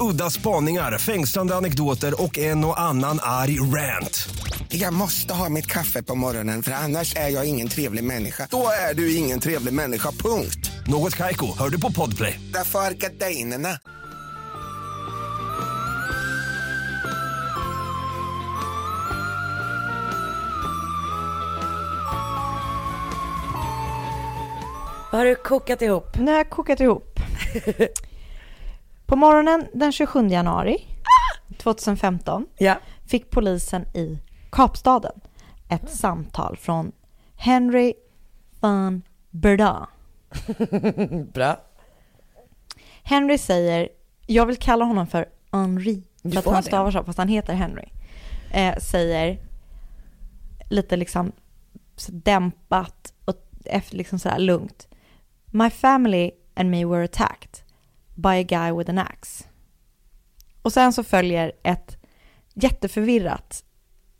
Udda spaningar, fängslande anekdoter och en och annan arg rant. Jag måste ha mitt kaffe på morgonen för annars är jag ingen trevlig människa. Då är du ingen trevlig människa, punkt. Något Kaiko, hör du på Podplay. Därför är gardinerna. Vad har du kokat ihop? Har jag kokat ihop. (laughs) På morgonen den 27 januari 2015 Ja. fick polisen i Kapstaden ett samtal från Henry van Berda. (laughs) Bra. Henry säger, jag vill kalla honom för Henri, för att han stavar så, fast han heter Henry. Eh, säger lite liksom dämpat och efter liksom sådär lugnt. My family and me were attacked by a guy with an axe. Och sen så följer ett jätteförvirrat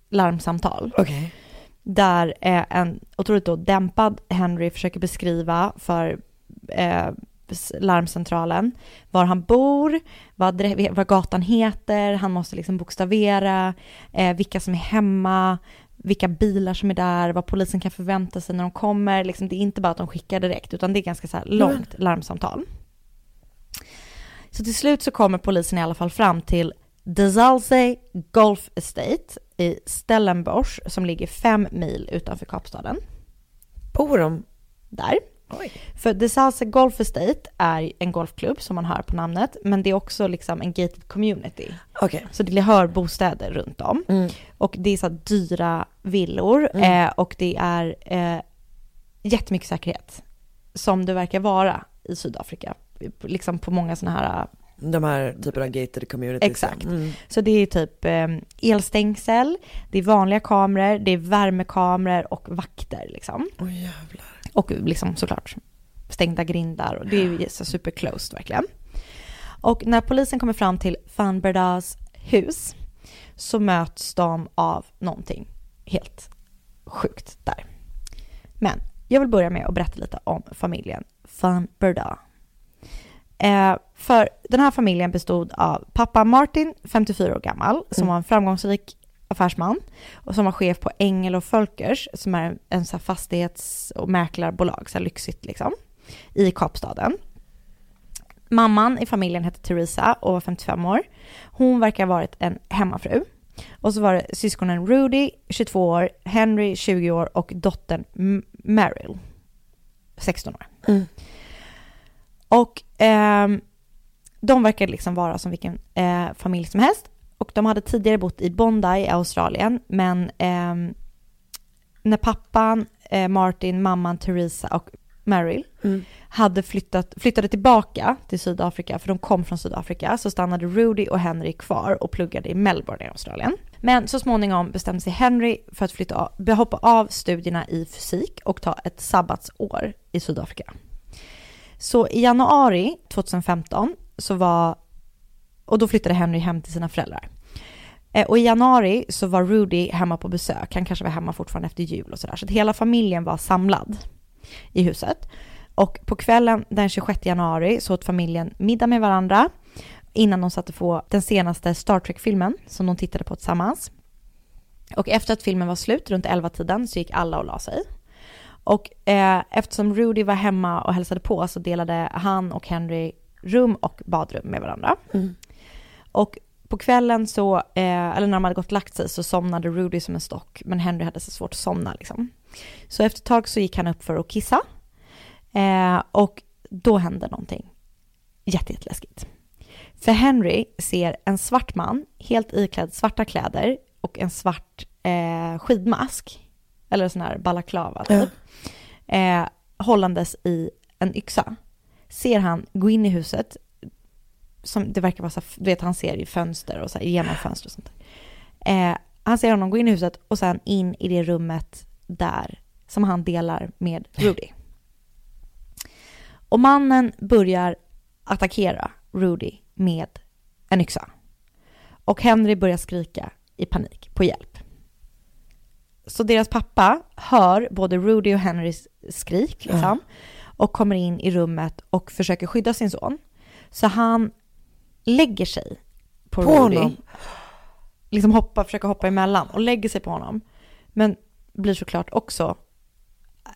larmsamtal. Okej. Där eh, en otroligt då dämpad Henry försöker beskriva för eh, larmcentralen var han bor, vad, vad gatan heter, han måste liksom bokstavera, eh, vilka som är hemma, vilka bilar som är där, vad polisen kan förvänta sig när de kommer. Liksom, det är inte bara att de skickar direkt, utan det är ganska så långt larmsamtal. Så till slut så kommer polisen i alla fall fram till Desalze Golf Estate i Stellenbosch som ligger fem mil utanför Kapstaden. Bor de? Där. För Desalze Golf Estate är en golfklubb som man hör på namnet, men det är också liksom en gated community. Okej. Så det hör bostäder runt om. Mm. Och det är så dyra villor Mm. eh, och det är eh, jättemycket säkerhet. Som det verkar vara i Sydafrika. Liksom på många sådana här De här typerna av gated communities. Exakt. Mm. Så det är typ eh, elstängsel, det är vanliga kameror, det är värmekameror och vakter liksom. Oj jävlar. Och liksom såklart stängda grindar och det är ju så super closed verkligen. Och när polisen kommer fram till Van Berdas hus så möts de av någonting helt sjukt där. Men jag vill börja med att berätta lite om familjen Van Berda. Eh, för den här familjen bestod av pappa Martin, 54 år gammal, som Mm. var en framgångsrik affärsman och som var chef på Engel och Folkers, som är en, en så fastighets och mäklarbolag, så här lyxigt liksom, i Kapstaden. Mamman i familjen hette Teresa och var 55 år. Hon verkar ha varit en hemmafru. Och så var det syskonen Rudy, 22 år, Henry, 20 år och dottern Meryl, 16 år. Mm. Och ehm, de verkar liksom vara som vilken eh, familj som helst. Och de hade tidigare bott i Bondi i Australien, men ehm, när pappan, eh, Martin, mamman Teresa och Meryl Mm. hade flyttat, flyttade tillbaka till Sydafrika, för de kom från Sydafrika, så stannade Rudy och Henry kvar och pluggade i Melbourne i Australien. Men så småningom bestämde sig Henry för att flytta hoppa av studierna i fysik och ta ett sabbatsår i Sydafrika. Så i januari 2015 så var, och då flyttade Henry hem till sina föräldrar. Eh, och i januari så var Rudy hemma på besök, han kanske var hemma fortfarande efter jul och sådär. Så att hela familjen var samlad i huset. Och på kvällen den 26 januari så åt familjen middag med varandra innan de satte på den senaste Star Trek-filmen som de tittade på tillsammans. Och efter att filmen var slut, runt 11-tiden, så gick alla och la sig. Och eh, eftersom Rudy var hemma och hälsade på så delade han och Henry rum och badrum med varandra. Mm. Och på kvällen så, eh, eller när de hade gått och lagt sig så somnade Rudy som en stock, men Henry hade så svårt att somna liksom. Så efter ett tag så gick han upp för att kissa. Eh, och då hände någonting jätte, jätteläskigt. För Henry ser en svart man, helt iklädd svarta kläder och en svart eh, skidmask, eller sån här balaklava typ, eh, hållandes i en yxa. Ser han gå in i huset, som det verkar vara så, du vet han ser i fönster och så här, genom fönster och sånt där. Eh, han ser honom gå in i huset och sen in i det rummet där som han delar med Rudy. Och mannen börjar attackera Rudy med en yxa. Och Henry börjar skrika i panik på hjälp. Så deras pappa hör både Rudy och Henrys skrik liksom, och kommer in i rummet och försöker skydda sin son. Så han lägger sig på, På Rudy. honom? Liksom hoppa, försöker hoppa emellan och lägger sig på honom. Men blir såklart också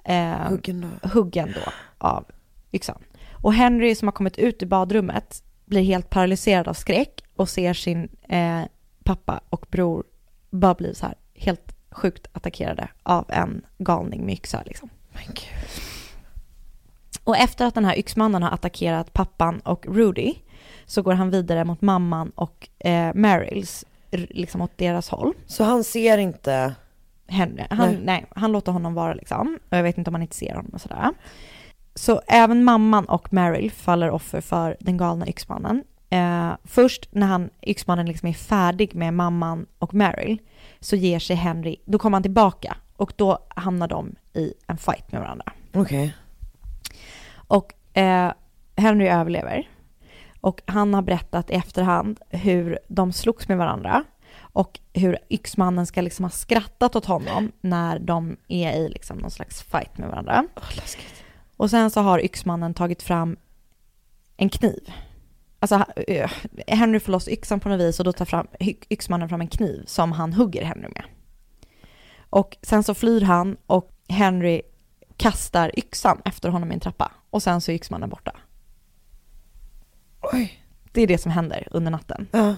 eh, Huggen då. huggen då av yxan. Och Henry som har kommit ut ur badrummet blir helt paralyserad av skräck och ser sin eh, pappa och bror bara bli så här helt sjukt attackerade av en galning med yxa liksom. Och efter att den här yxmannen har attackerat pappan och Rudy så går han vidare mot mamman och eh, Meryls, r- liksom åt deras håll. Så han ser inte? Henry, han, Nej. nej. han låter honom vara liksom. Och jag vet inte om han inte ser honom och sådär. Så även mamman och Meryl faller offer för den galna yxmannen. Eh, först när han, yxmannen liksom är färdig med mamman och Meryl så ger sig Henry, då kommer han tillbaka och då hamnar de i en fight med varandra. Okej. Och eh, Henry överlever. Och han har berättat i efterhand hur de slogs med varandra och hur yxmannen ska liksom ha skrattat åt honom när de är i liksom någon slags fight med varandra. och sen så har yxmannen tagit fram en kniv. Alltså eh, Henry får loss yxan på något vis och då tar fram, yxmannen fram en kniv som han hugger Henry med. Och sen så flyr han och Henry kastar yxan efter honom i en trappa. Och sen så är yxmannen borta. Oj. Det är det som händer under natten. Ja.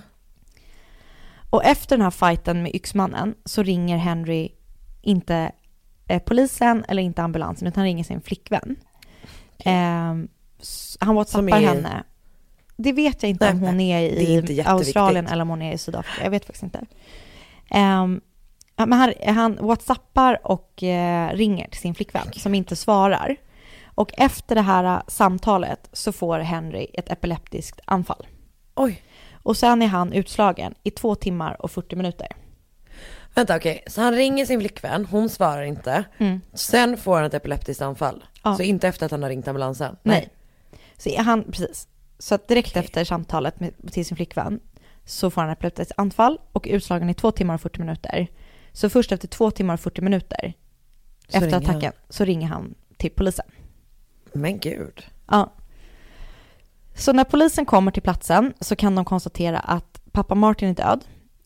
Och efter den här fighten med yxmannen så ringer Henry inte eh, polisen eller inte ambulansen utan han ringer sin flickvän. Ehm, s- han whatsappar är henne. Det vet jag inte Nej, om hon är är i jätteviktigt. Australien eller om hon är i Sydafrika. Jag vet faktiskt inte. Ja, men han, han whatsappar och eh, ringer till sin flickvän som inte svarar. Och efter det här eh, samtalet så får Henry ett epileptiskt anfall. Oj. Och sen är han utslagen i två timmar och 40 minuter. Vänta okej, så han ringer sin flickvän, hon svarar inte. Mm. Sen får han ett epileptiskt anfall. Ja. Så inte efter att han har ringt ambulansen? Nej. Så är han, precis. Så att direkt efter samtalet med, till sin flickvän så får han ett epileptiskt anfall och är utslagen i två timmar och 40 minuter. Så först efter två timmar och 40 minuter Så efter attacken så ringer han till polisen. Men gud. Ja. Så när polisen kommer till platsen så kan de konstatera att pappa Martin är död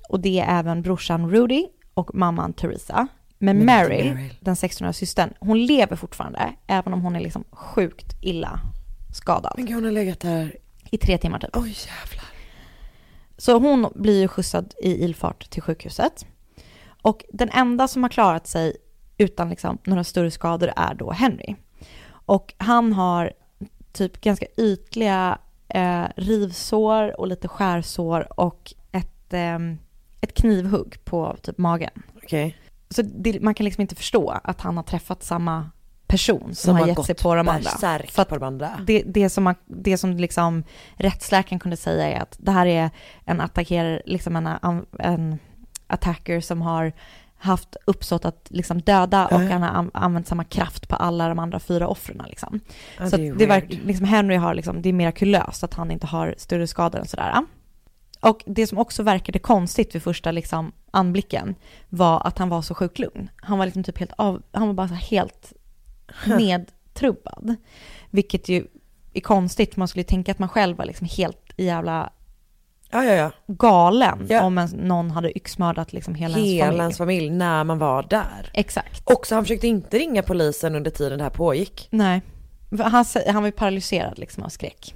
och det är även brorsan Rudy och mamman Teresa. Men Men Meryl. den 16-åriga systern, hon lever fortfarande även om hon är liksom sjukt illa skadad. Men gud, hon har legat där. I tre timmar typ. Oj jävlar. Så hon blir ju skjutsad i ilfart till sjukhuset. Och den enda som har klarat sig utan liksom några större skador är då Henry. Och han har typ ganska ytliga eh, rivsår och lite skärsår och ett, ehm, ett knivhugg på typ magen. Okej. Så det, man kan liksom inte förstå att han har träffat samma person som, Som har har gett sig på de andra. För på de andra. Det, det som, man, det som liksom rättsläkaren kunde säga är att det här är en attackerare, liksom en, en attacker som har haft uppsåt att liksom döda och han har an- använt samma kraft på alla de andra fyra offren. Liksom. Ja, så det det verkar, liksom Henry har liksom, det är mirakulöst att han inte har större skador än sådär. Och det som också verkade konstigt vid första liksom anblicken var att han var så sjukt lugn. Han var liksom typ helt av, han var bara helt (laughs) nedtrubbad. Vilket ju är konstigt, för man skulle tänka att man själv var liksom helt jävla Ja, ja, ja. galen om en, någon hade yxmördat liksom hela, Hela ens familj. ens familj när man var där. Exakt. Och så han försökte inte ringa polisen under tiden det här pågick. Nej, han, han var ju paralyserad liksom av skräck.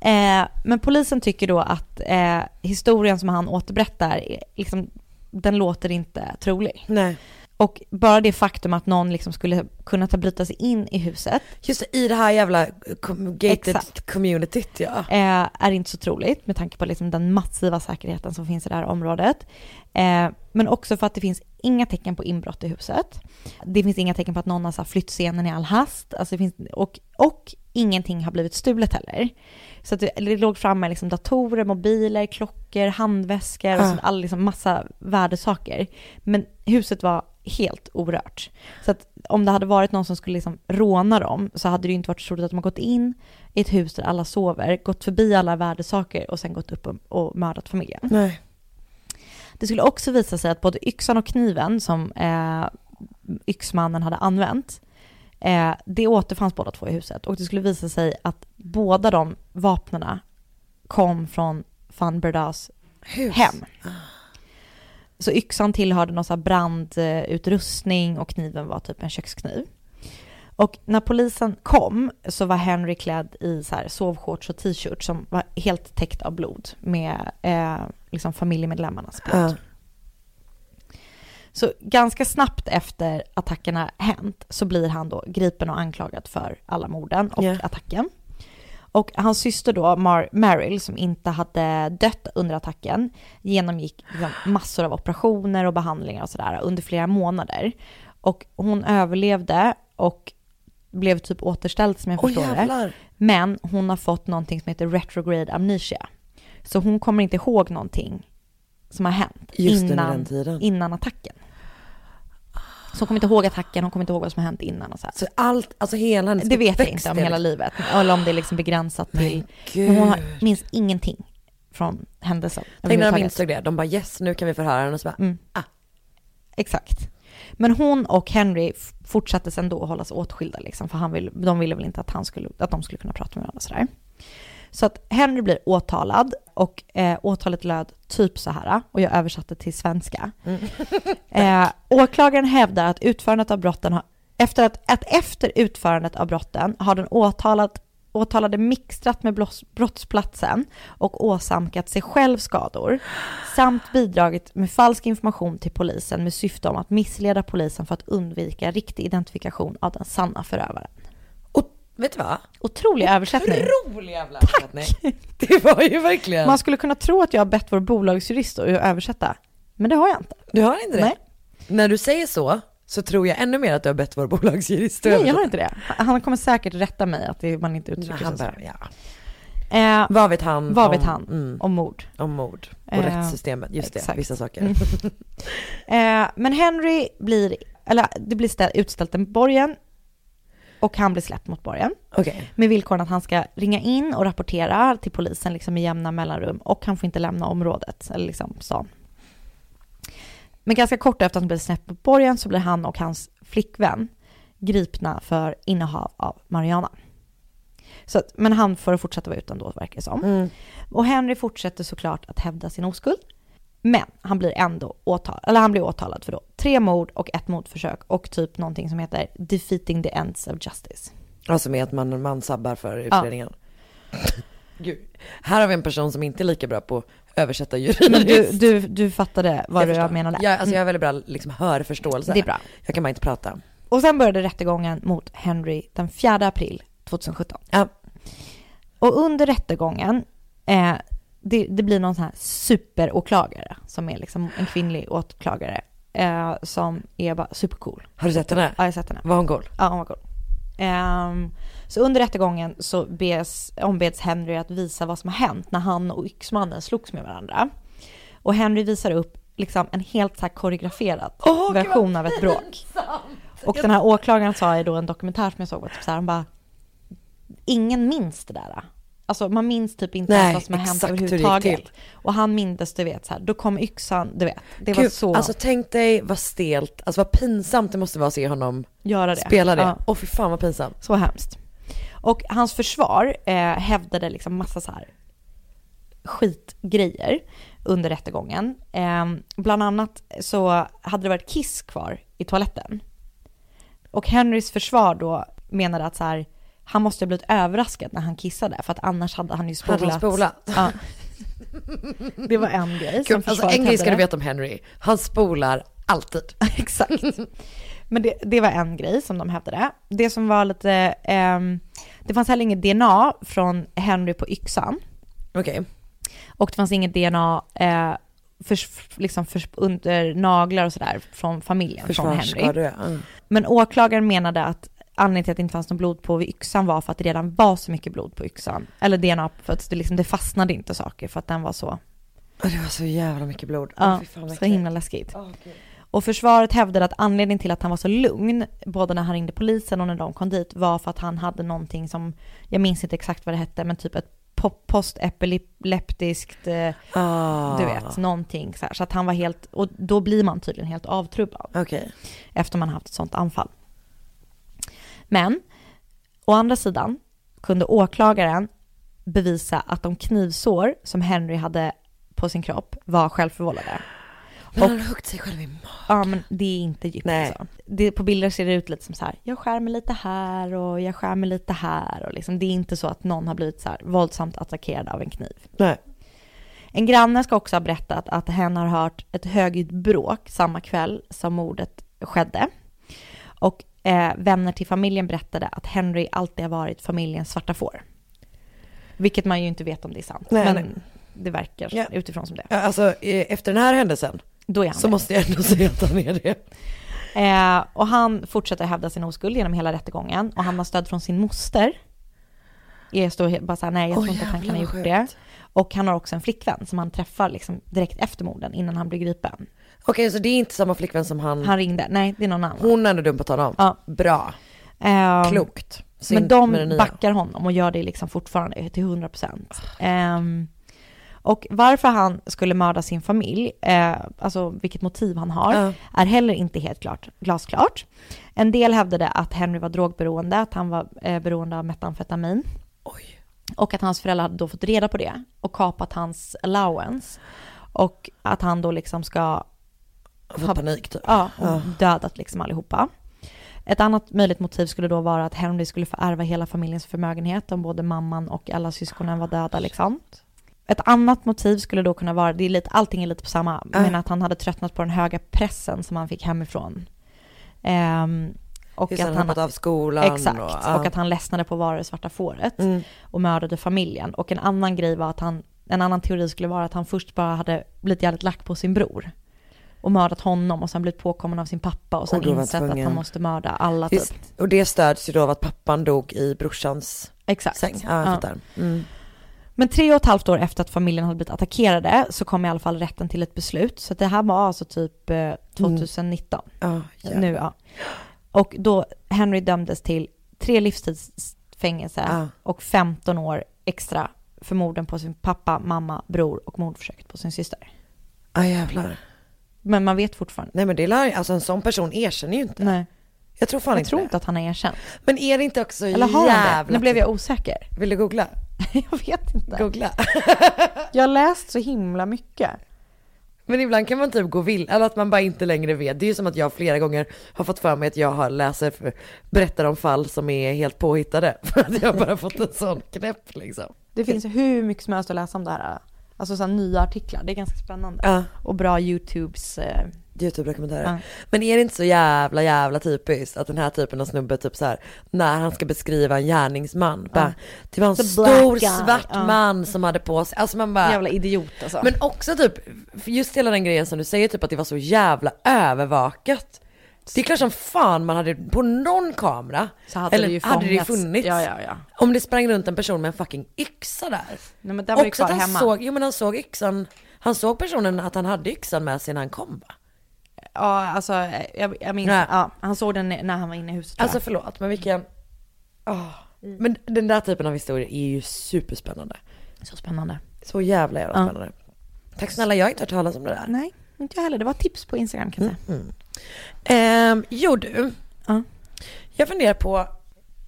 Eh, men polisen tycker då att eh, historien som han återberättar, liksom, den låter inte trolig. Nej. Och bara det faktum att någon liksom skulle kunna ta bryta sig in i huset Just det, i det här jävla gated Exakt. communityt ja. eh, är inte så troligt med tanke på liksom den massiva säkerheten som finns i det här området. Eh, men också för att det finns inga tecken på inbrott i huset. Det finns inga tecken på att någon har flytt scenen i all hast. Alltså det finns, och, och ingenting har blivit stulet heller. Så att det, det låg framme liksom datorer, mobiler, klockor, handväskor och Ah. så, all, liksom massa värdesaker. Men huset var helt orört. Så att om det hade varit någon som skulle liksom råna dem så hade det ju inte varit så troligt att de har gått in i ett hus där alla sover, gått förbi alla värdesaker och sen gått upp och, och mördat familjen. Nej. Det skulle också visa sig att både yxan och kniven som eh, yxmannen hade använt, eh, det återfanns båda två i huset. Och det skulle visa sig att båda de vapnena kom från van Berdas Hus. hem. Så yxan tillhörde någon så brandutrustning och kniven var typ en kökskniv. Och när polisen kom så var Henry klädd i så här sovshorts och t-shirt som var helt täckt av blod med eh, liksom familjemedlemmarnas blod. Ja. Så ganska snabbt efter attackerna hänt så blir han då gripen och anklagad för alla morden och Ja. attacken. Och hans syster då, Mar- Meryl, som inte hade dött under attacken, genomgick liksom massor av operationer och behandlingar och sådär under flera månader. Och hon överlevde och blev typ återställd som jag förstår det. jävlar. Men hon har fått någonting som heter retrograde amnesia. Så hon kommer inte ihåg någonting som har hänt Just innan, innan attacken. Så hon kommer inte ihåg attacken, hon kommer inte ihåg vad som har hänt innan och så här. Så allt, alltså hela hennes Det vet jag inte om hela livet. Eller om det är liksom begränsat till... Men hon har, minns ingenting från händelsen. Tänk när de insåg det, de bara yes nu kan vi förhöra henne och så bara, Mm. ah. Exakt. Men hon och Henry fortsatte sen då hållas åtskilda liksom, för han vill, de ville väl inte att, han skulle, att de skulle kunna prata med varandra sådär. Så att Henry blir åtalad och eh, åtalet löd typ så här, och jag översatte till svenska. Eh, åklagaren hävdar att utförandet av brotten har, efter att, att efter utförandet av brotten har den åtalat, åtalade mixtrat med bloss, brottsplatsen och åsamkat sig själv skador samt bidragit med falsk information till polisen med syfte om att missleda polisen för att undvika riktig identifikation av den sanna förövaren. Vet du vad? Otrolig översättning. Otrolig jävla översättning. (laughs) Det var ju verkligen. Man skulle kunna tro att jag har bett vår bolagsjurist att översätta, men det har jag inte. Du har inte det? Nej. När du säger så, så tror jag ännu mer att du har bett vår bolagsjurist att Nej, jag har inte det. Han kommer säkert rätta mig att det, man inte uttrycker sig så. bara, ja. Eh, Vad vet han vad om- vet han mm. om mord? Om mord och Eh, rättssystemet, just det, exakt. vissa saker. Mm. (laughs) Eh, men Henry blir, eller det blir ställ, utställt en borgen och han blir släppt mot borgen. Okej. Med villkoren att han ska ringa in och rapportera till polisen liksom i jämna mellanrum och han får inte lämna området, eller liksom stan. Men ganska kort efter att han blir släppt mot borgen så blir han och hans flickvän gripna för innehav av marijuana. Så att, men han får fortsätta vara utan då verkar det som. Mm. Och Henry fortsätter såklart att hävda sin oskuld. Men han blir ändå åtalad, eller han blir åtalad för då tre mord och ett mordförsök och typ någonting som heter defeating the ends of justice. Alltså med att man, man sabbar för utredningen. (laughs) Gud. Här har vi en person som inte är lika bra på att översätta juridiskt. Men du, du, du fattade vad jag jag, förstår. menade? Ja, alltså jag har Mm. väldigt bra liksom, hörförståelse. Det är bra. Jag kan bara inte prata. Och sen började rättegången mot Henry den 4 april 2017. Ja. Och under rättegången, eh, det, det blir någon sån här superåklagare som är liksom en kvinnlig åklagare eh, som är bara supercool. Har du sett henne? Ja, jag har sett henne. Var hon cool? Ja, hon var cool. Ehm, så under rättegången så bes, ombeds Henry att visa vad som har hänt när han och yxmannen slogs med varandra. Och Henry visar upp liksom en helt så här koreograferad gud, version av ett bråk. Och den här åklagaren sa i då en dokumentär som jag såg, typ så här, han bara, ingen minns det där. Alltså man minns typ inte Nej, vad som har hänt överhuvudtaget. Och han mindes, du vet, så här, då kom yxan, du vet. Det var Gud, så, Alltså tänk dig vad stelt, alltså vad pinsamt det måste vara att se honom göra det. spela det. Åh Ja. fy fan vad pinsamt. Så hemskt. Och hans försvar eh, hävdade liksom massa så här skitgrejer under rättegången. Eh, bland annat så hade det varit kiss kvar i toaletten. Och Henrys försvar då menade att så här, han måste ha blivit överraskad när han kissade för att annars hade han ju spolat. Hade han spolat? (laughs) Ja. Det var en grej som alltså en grej ska du veta om Henry, han spolar alltid. (laughs) Exakt. Men det, det var en grej som de hävdade. Det som var lite, ehm, det fanns heller inget DNA från Henry på yxan. Okej. Och det fanns inget DNA eh, för, liksom för, under naglar och sådär från familjen, från Henry. Mm. Men åklagaren menade att anledningen till att det inte fanns något blod på vid yxan var för att det redan var så mycket blod på yxan. Eller DNA, för att det, liksom, det fastnade inte saker för att den var så Och det var så jävla mycket blod. Ja, vad så himla läskigt. Åh, gud. Och försvaret hävdade att anledningen till att han var så lugn, både när han ringde polisen och när de kom dit, var för att han hade någonting som, jag minns inte exakt vad det hette, men typ ett po- postepileptiskt, eh, Ah. du vet, någonting så här. Så att han var helt, och då blir man tydligen helt avtrubbad. Okej. Efter man haft ett sånt anfall. Men, å andra sidan kunde åklagaren bevisa att de knivsår som Henry hade på sin kropp var självförvållade. Men han har huggit sig själv i magen. Ja, men det är inte djupt Nej. alltså. det, På bilder ser det ut lite som så här, jag skär mig lite här och jag skär mig lite här och liksom, det är inte så att någon har blivit så här våldsamt attackerad av en kniv. Nej. En granne ska också ha berättat att hen har hört ett högljutt bråk samma kväll som mordet skedde. Och eh, vänner till familjen berättade att Henry alltid har varit familjens svarta får. Vilket man ju inte vet om det är sant, Nej, men nej. det verkar Ja. utifrån som det. Ja, alltså eh, efter den här händelsen Då är han så det. måste jag ändå säga att han är det. Eh, och han fortsätter hävda sin oskuld genom hela rättegången och han har stöd från sin moster. Jag står bara såhär, nej jag tror inte att han kan ha gjort det. Och han har också en flickvän som han träffar liksom direkt efter morden innan han blir gripen. Okej, så det är inte samma flickvän som han... Han ringde, nej det är någon annan. Hon ändå dumpat honom? Ja. Bra. Ehm, Klokt. Synd Men de backar honom och gör det liksom fortfarande till 100 procent. Ehm, och varför han skulle mörda sin familj, eh, alltså vilket motiv han har, Ja. är heller inte helt klart, glasklart. En del hävdade att Henry var drogberoende, att han var eh, beroende av metamfetamin. Oj. Och att hans föräldrar hade då fått reda på det och kapat hans allowance. Och att han då liksom ska Fått panik typ. Ja, och Ja. dödat liksom allihopa. Ett annat möjligt motiv skulle då vara att Henry skulle få ärva hela familjens förmögenhet om både mamman och alla syskonen var döda liksom. Ett annat motiv skulle då kunna vara, det är lite, allting är lite på samma, Ja. men att han hade tröttnat på den höga pressen som han fick hemifrån. Ehm, och Just att han hoppat av skolan Exakt, och- och, ja. att han ledsnade på att vara det svarta fåret Mm. och mördade familjen. Och en annan grej var att han, en annan teori skulle vara att han först bara hade blivit jävligt lack på sin bror. Och mördat honom och sen blivit påkommen av sin pappa och sen Och insett att han måste mörda alla Just, typ. och det stöds ju då av att pappan dog i brorsans Exakt. säng. Ja, jag Ja. Mm. Men tre och ett halvt år efter att familjen hade blivit attackerade så kom i alla fall rätten till ett beslut. Så det här var alltså typ eh, 2019. Ja, jävlar. nu ja. Och då Henry dömdes till tre livstidsfängelse Ja. och 15 år extra för morden på sin pappa, mamma, bror och mordförsöket på sin syster. Ja jävlar. Men man vet fortfarande. Nej men det lär, alltså en sån person erkänner ju inte. Nej. Jag tror fan Jag inte tror det. inte att han har erkänt. Men är det inte också Eller har han det? jävla... Nu blev jag osäker. Vill du googla? (laughs) jag vet inte. Googla. Jag har läst så himla mycket. Men ibland kan man typ gå vill, eller att man bara inte längre vet. Det är ju som att jag flera gånger har fått för mig att jag har läser, för, berättar om fall som är helt påhittade. (laughs) För att jag bara fått en sån knäpp liksom. Det finns hur mycket som helst att läsa om det här. Alltså så här nya artiklar, det är ganska spännande. Ja. Och bra YouTubes. Eh, Youtube-dokumentärer. Ja. Men är det inte så jävla jävla typiskt att den här typen av snubbe typ så här när han ska beskriva en gärningsman bara, det var en The stor svart man som hade på sig, alltså man bara jävla idiot alltså. Men också typ, just hela den grejen som du säger, typ att det var så jävla övervakat. Det är klart som fan man hade, på någon kamera, Så hade eller det ju hade det ju funnits. Ja, ja, ja. Om det sprang runt en person med en fucking yxa där. Nej men där var också att han hemma. såg, jo men han såg yxan, han såg personen att han hade yxan med sig när han kom va? Ja alltså jag, jag minns, Ja. ja. han såg den när han var inne i huset Alltså jag. förlåt, men vilken... åh. Men den där typen av historier är ju superspännande. Så spännande. Så jävla jävla Ja. spännande. Tack snälla, jag har inte hört talas om det där. Nej, inte jag heller. Det var tips på Instagram kan jag säga. Ehm, jo du, Ja. jag funderar på,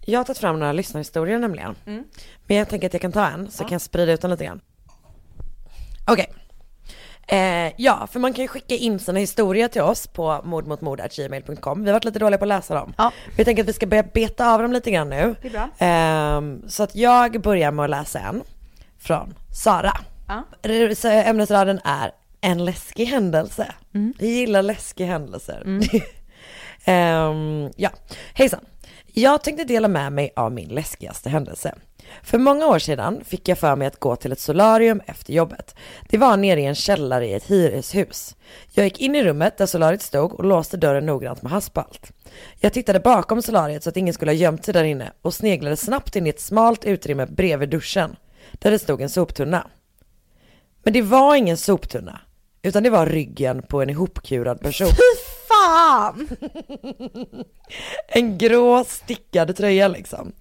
jag har tagit fram några lyssnarhistorier nämligen. Mm. Men jag tänker att jag kan ta en, så kan jag sprida ut den lite grann. Okej. Eh, ja, för man kan ju skicka in sina historier till oss på mordmotmord.gmail.com. Vi har varit lite dåliga på att läsa dem. Ja. Men jag tänker att vi ska börja beta av dem lite grann nu. Det är bra. Ehm, så att jag börjar med att läsa en från Sara. Ja. Så Ämnesraden är en läskig händelse. Mm. Jag gillar läskiga händelser. (laughs) Ehm, ja, hejsan. Jag tänkte dela med mig av min läskigaste händelse. För många år sedan fick jag för mig att gå till ett solarium efter jobbet. Det var nere i en källare i ett hyreshus. Jag gick in i rummet där solariet stod och låste dörren noggrant med haspalt. Jag tittade bakom solariet så att ingen skulle ha gömt sig där inne och sneglade snabbt in i ett smalt utrymme bredvid duschen där det stod en soptunna. Men det var ingen soptunna, utan det var ryggen på en ihopkurad person. Fan! (laughs) En grå stickad tröja liksom.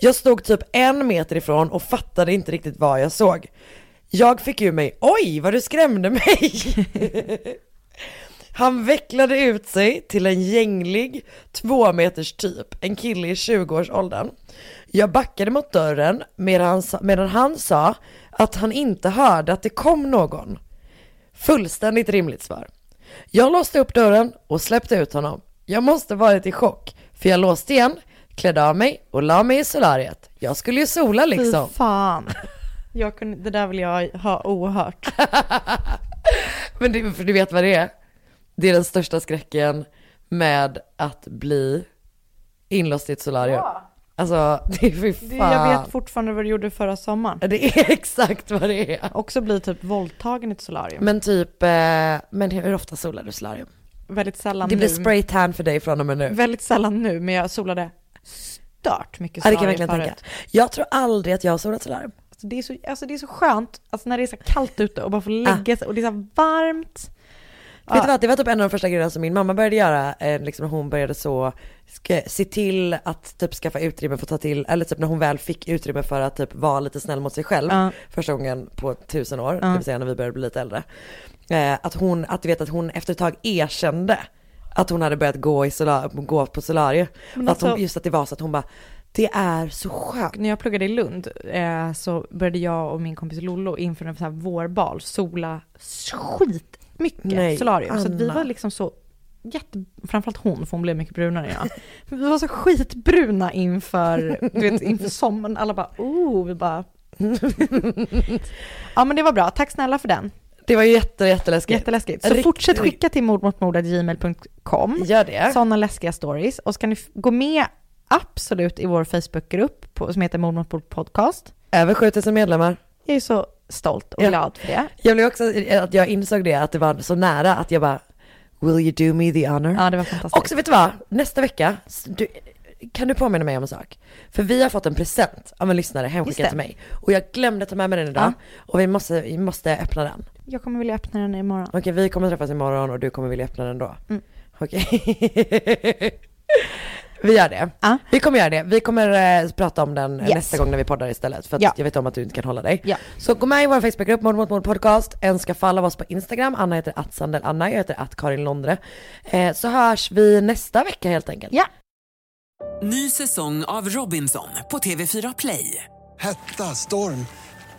Jag stod typ en meter ifrån och fattade inte riktigt vad jag såg. Jag fick ur mig, oj vad du skrämde mig! (laughs) Han vecklade ut sig till en gänglig, två meters typ, en kille i 20-årsåldern. Jag backade mot dörren medan han, medan han sa att han inte hörde att det kom någon. Fullständigt rimligt svar. Jag låste upp dörren och släppte ut honom. Jag måste varit i chock, för jag låste igen, klädde av mig och la mig i solariet. Jag skulle ju sola liksom. Fy fan. Jag kunde, det där vill jag ha ohört. (laughs) Men du, för du vet vad det är? Det är den största skräcken med att bli inlåst i ett solarium. Alltså, (laughs) det är fy fan. Jag vet fortfarande vad du gjorde förra sommaren. Det är (laughs) exakt vad det är. Också bli typ våldtagen i ett solarium. Men typ, eh, men hur ofta solar du solarium? väldigt sällan Det blir nu. spray tan för dig från och med nu. Väldigt sällan nu, men jag solade stört mycket Ja det kan jag solarium verkligen tänka. förut. Jag tror aldrig att jag har solat solarium. Alltså det, är så, alltså det är så skönt, alltså när det är så kallt ute och bara få lägga sig och det är så varmt. Vet du vad, det var typ en av de första grejerna som min mamma började göra, eh, liksom när hon började så, ska, se till att typ skaffa utrymme för att ta till, eller typ när hon väl fick utrymme för att typ vara lite snäll mot sig själv, Ja. första gången på tusen år, Ja. det vill säga när vi började bli lite äldre. Eh, att hon, att du vet att hon efter ett tag erkände att hon hade börjat gå, i solar, gå på att hon, alltså- just att det var så att hon bara, Det är så skönt. När jag pluggade i Lund eh, så började jag och min kompis Lollo inför en sån här vårbal sola skitmycket Nej, solarium. Så att vi Anna. var liksom så jätte, framförallt hon för hon blev mycket brunare än jag. (laughs) Vi var så skitbruna inför, du vet, inför sommaren. Alla bara oh, vi bara (laughs) Ja men det var bra, tack snälla för den. Det var ju jätte, jätteläskigt. Jätteläskigt. Så Rikt- fortsätt skicka till mordmotmord.gmail.com. Gör det. Sådana läskiga stories. Och ska ni f- gå med absolut i vår Facebookgrupp som heter Mord mot podcast. Över 7000 medlemmar. Jag är så stolt och Ja. glad för det. Jag blev också, att jag insåg det, att det var så nära att jag bara, will you do me the honor? Ja, det var fantastiskt. Också, vet du vad? Nästa vecka, du, kan du påminna mig om en sak? För vi har fått en present av en lyssnare hemskickad till mig. Och jag glömde ta med mig den idag. Ja. Och vi måste, vi måste öppna den. Jag kommer vilja öppna den imorgon. Okej, vi kommer träffas imorgon och du kommer vilja öppna den då. Mm. Okej. (laughs) vi gör det. Ja. Vi kommer göra det. Vi kommer eh, prata om den eh, Yes. nästa gång när vi poddar istället. För att Ja. jag vet om att du inte kan hålla dig. Ja. Så gå med i vår Facebookgrupp, Mord mot mord podcast. Önska fall av oss på Instagram. Anna heter att Sandel Anna, jag heter att Karin Londre. Eh, så hörs vi nästa vecka helt enkelt. Ja. Ny säsong av Robinson på TV4 Play. Hetta, storm,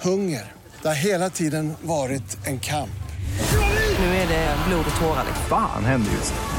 hunger. Det har hela tiden varit en kamp. Nu är det blod och tårar. liksom. Fan händer just nu.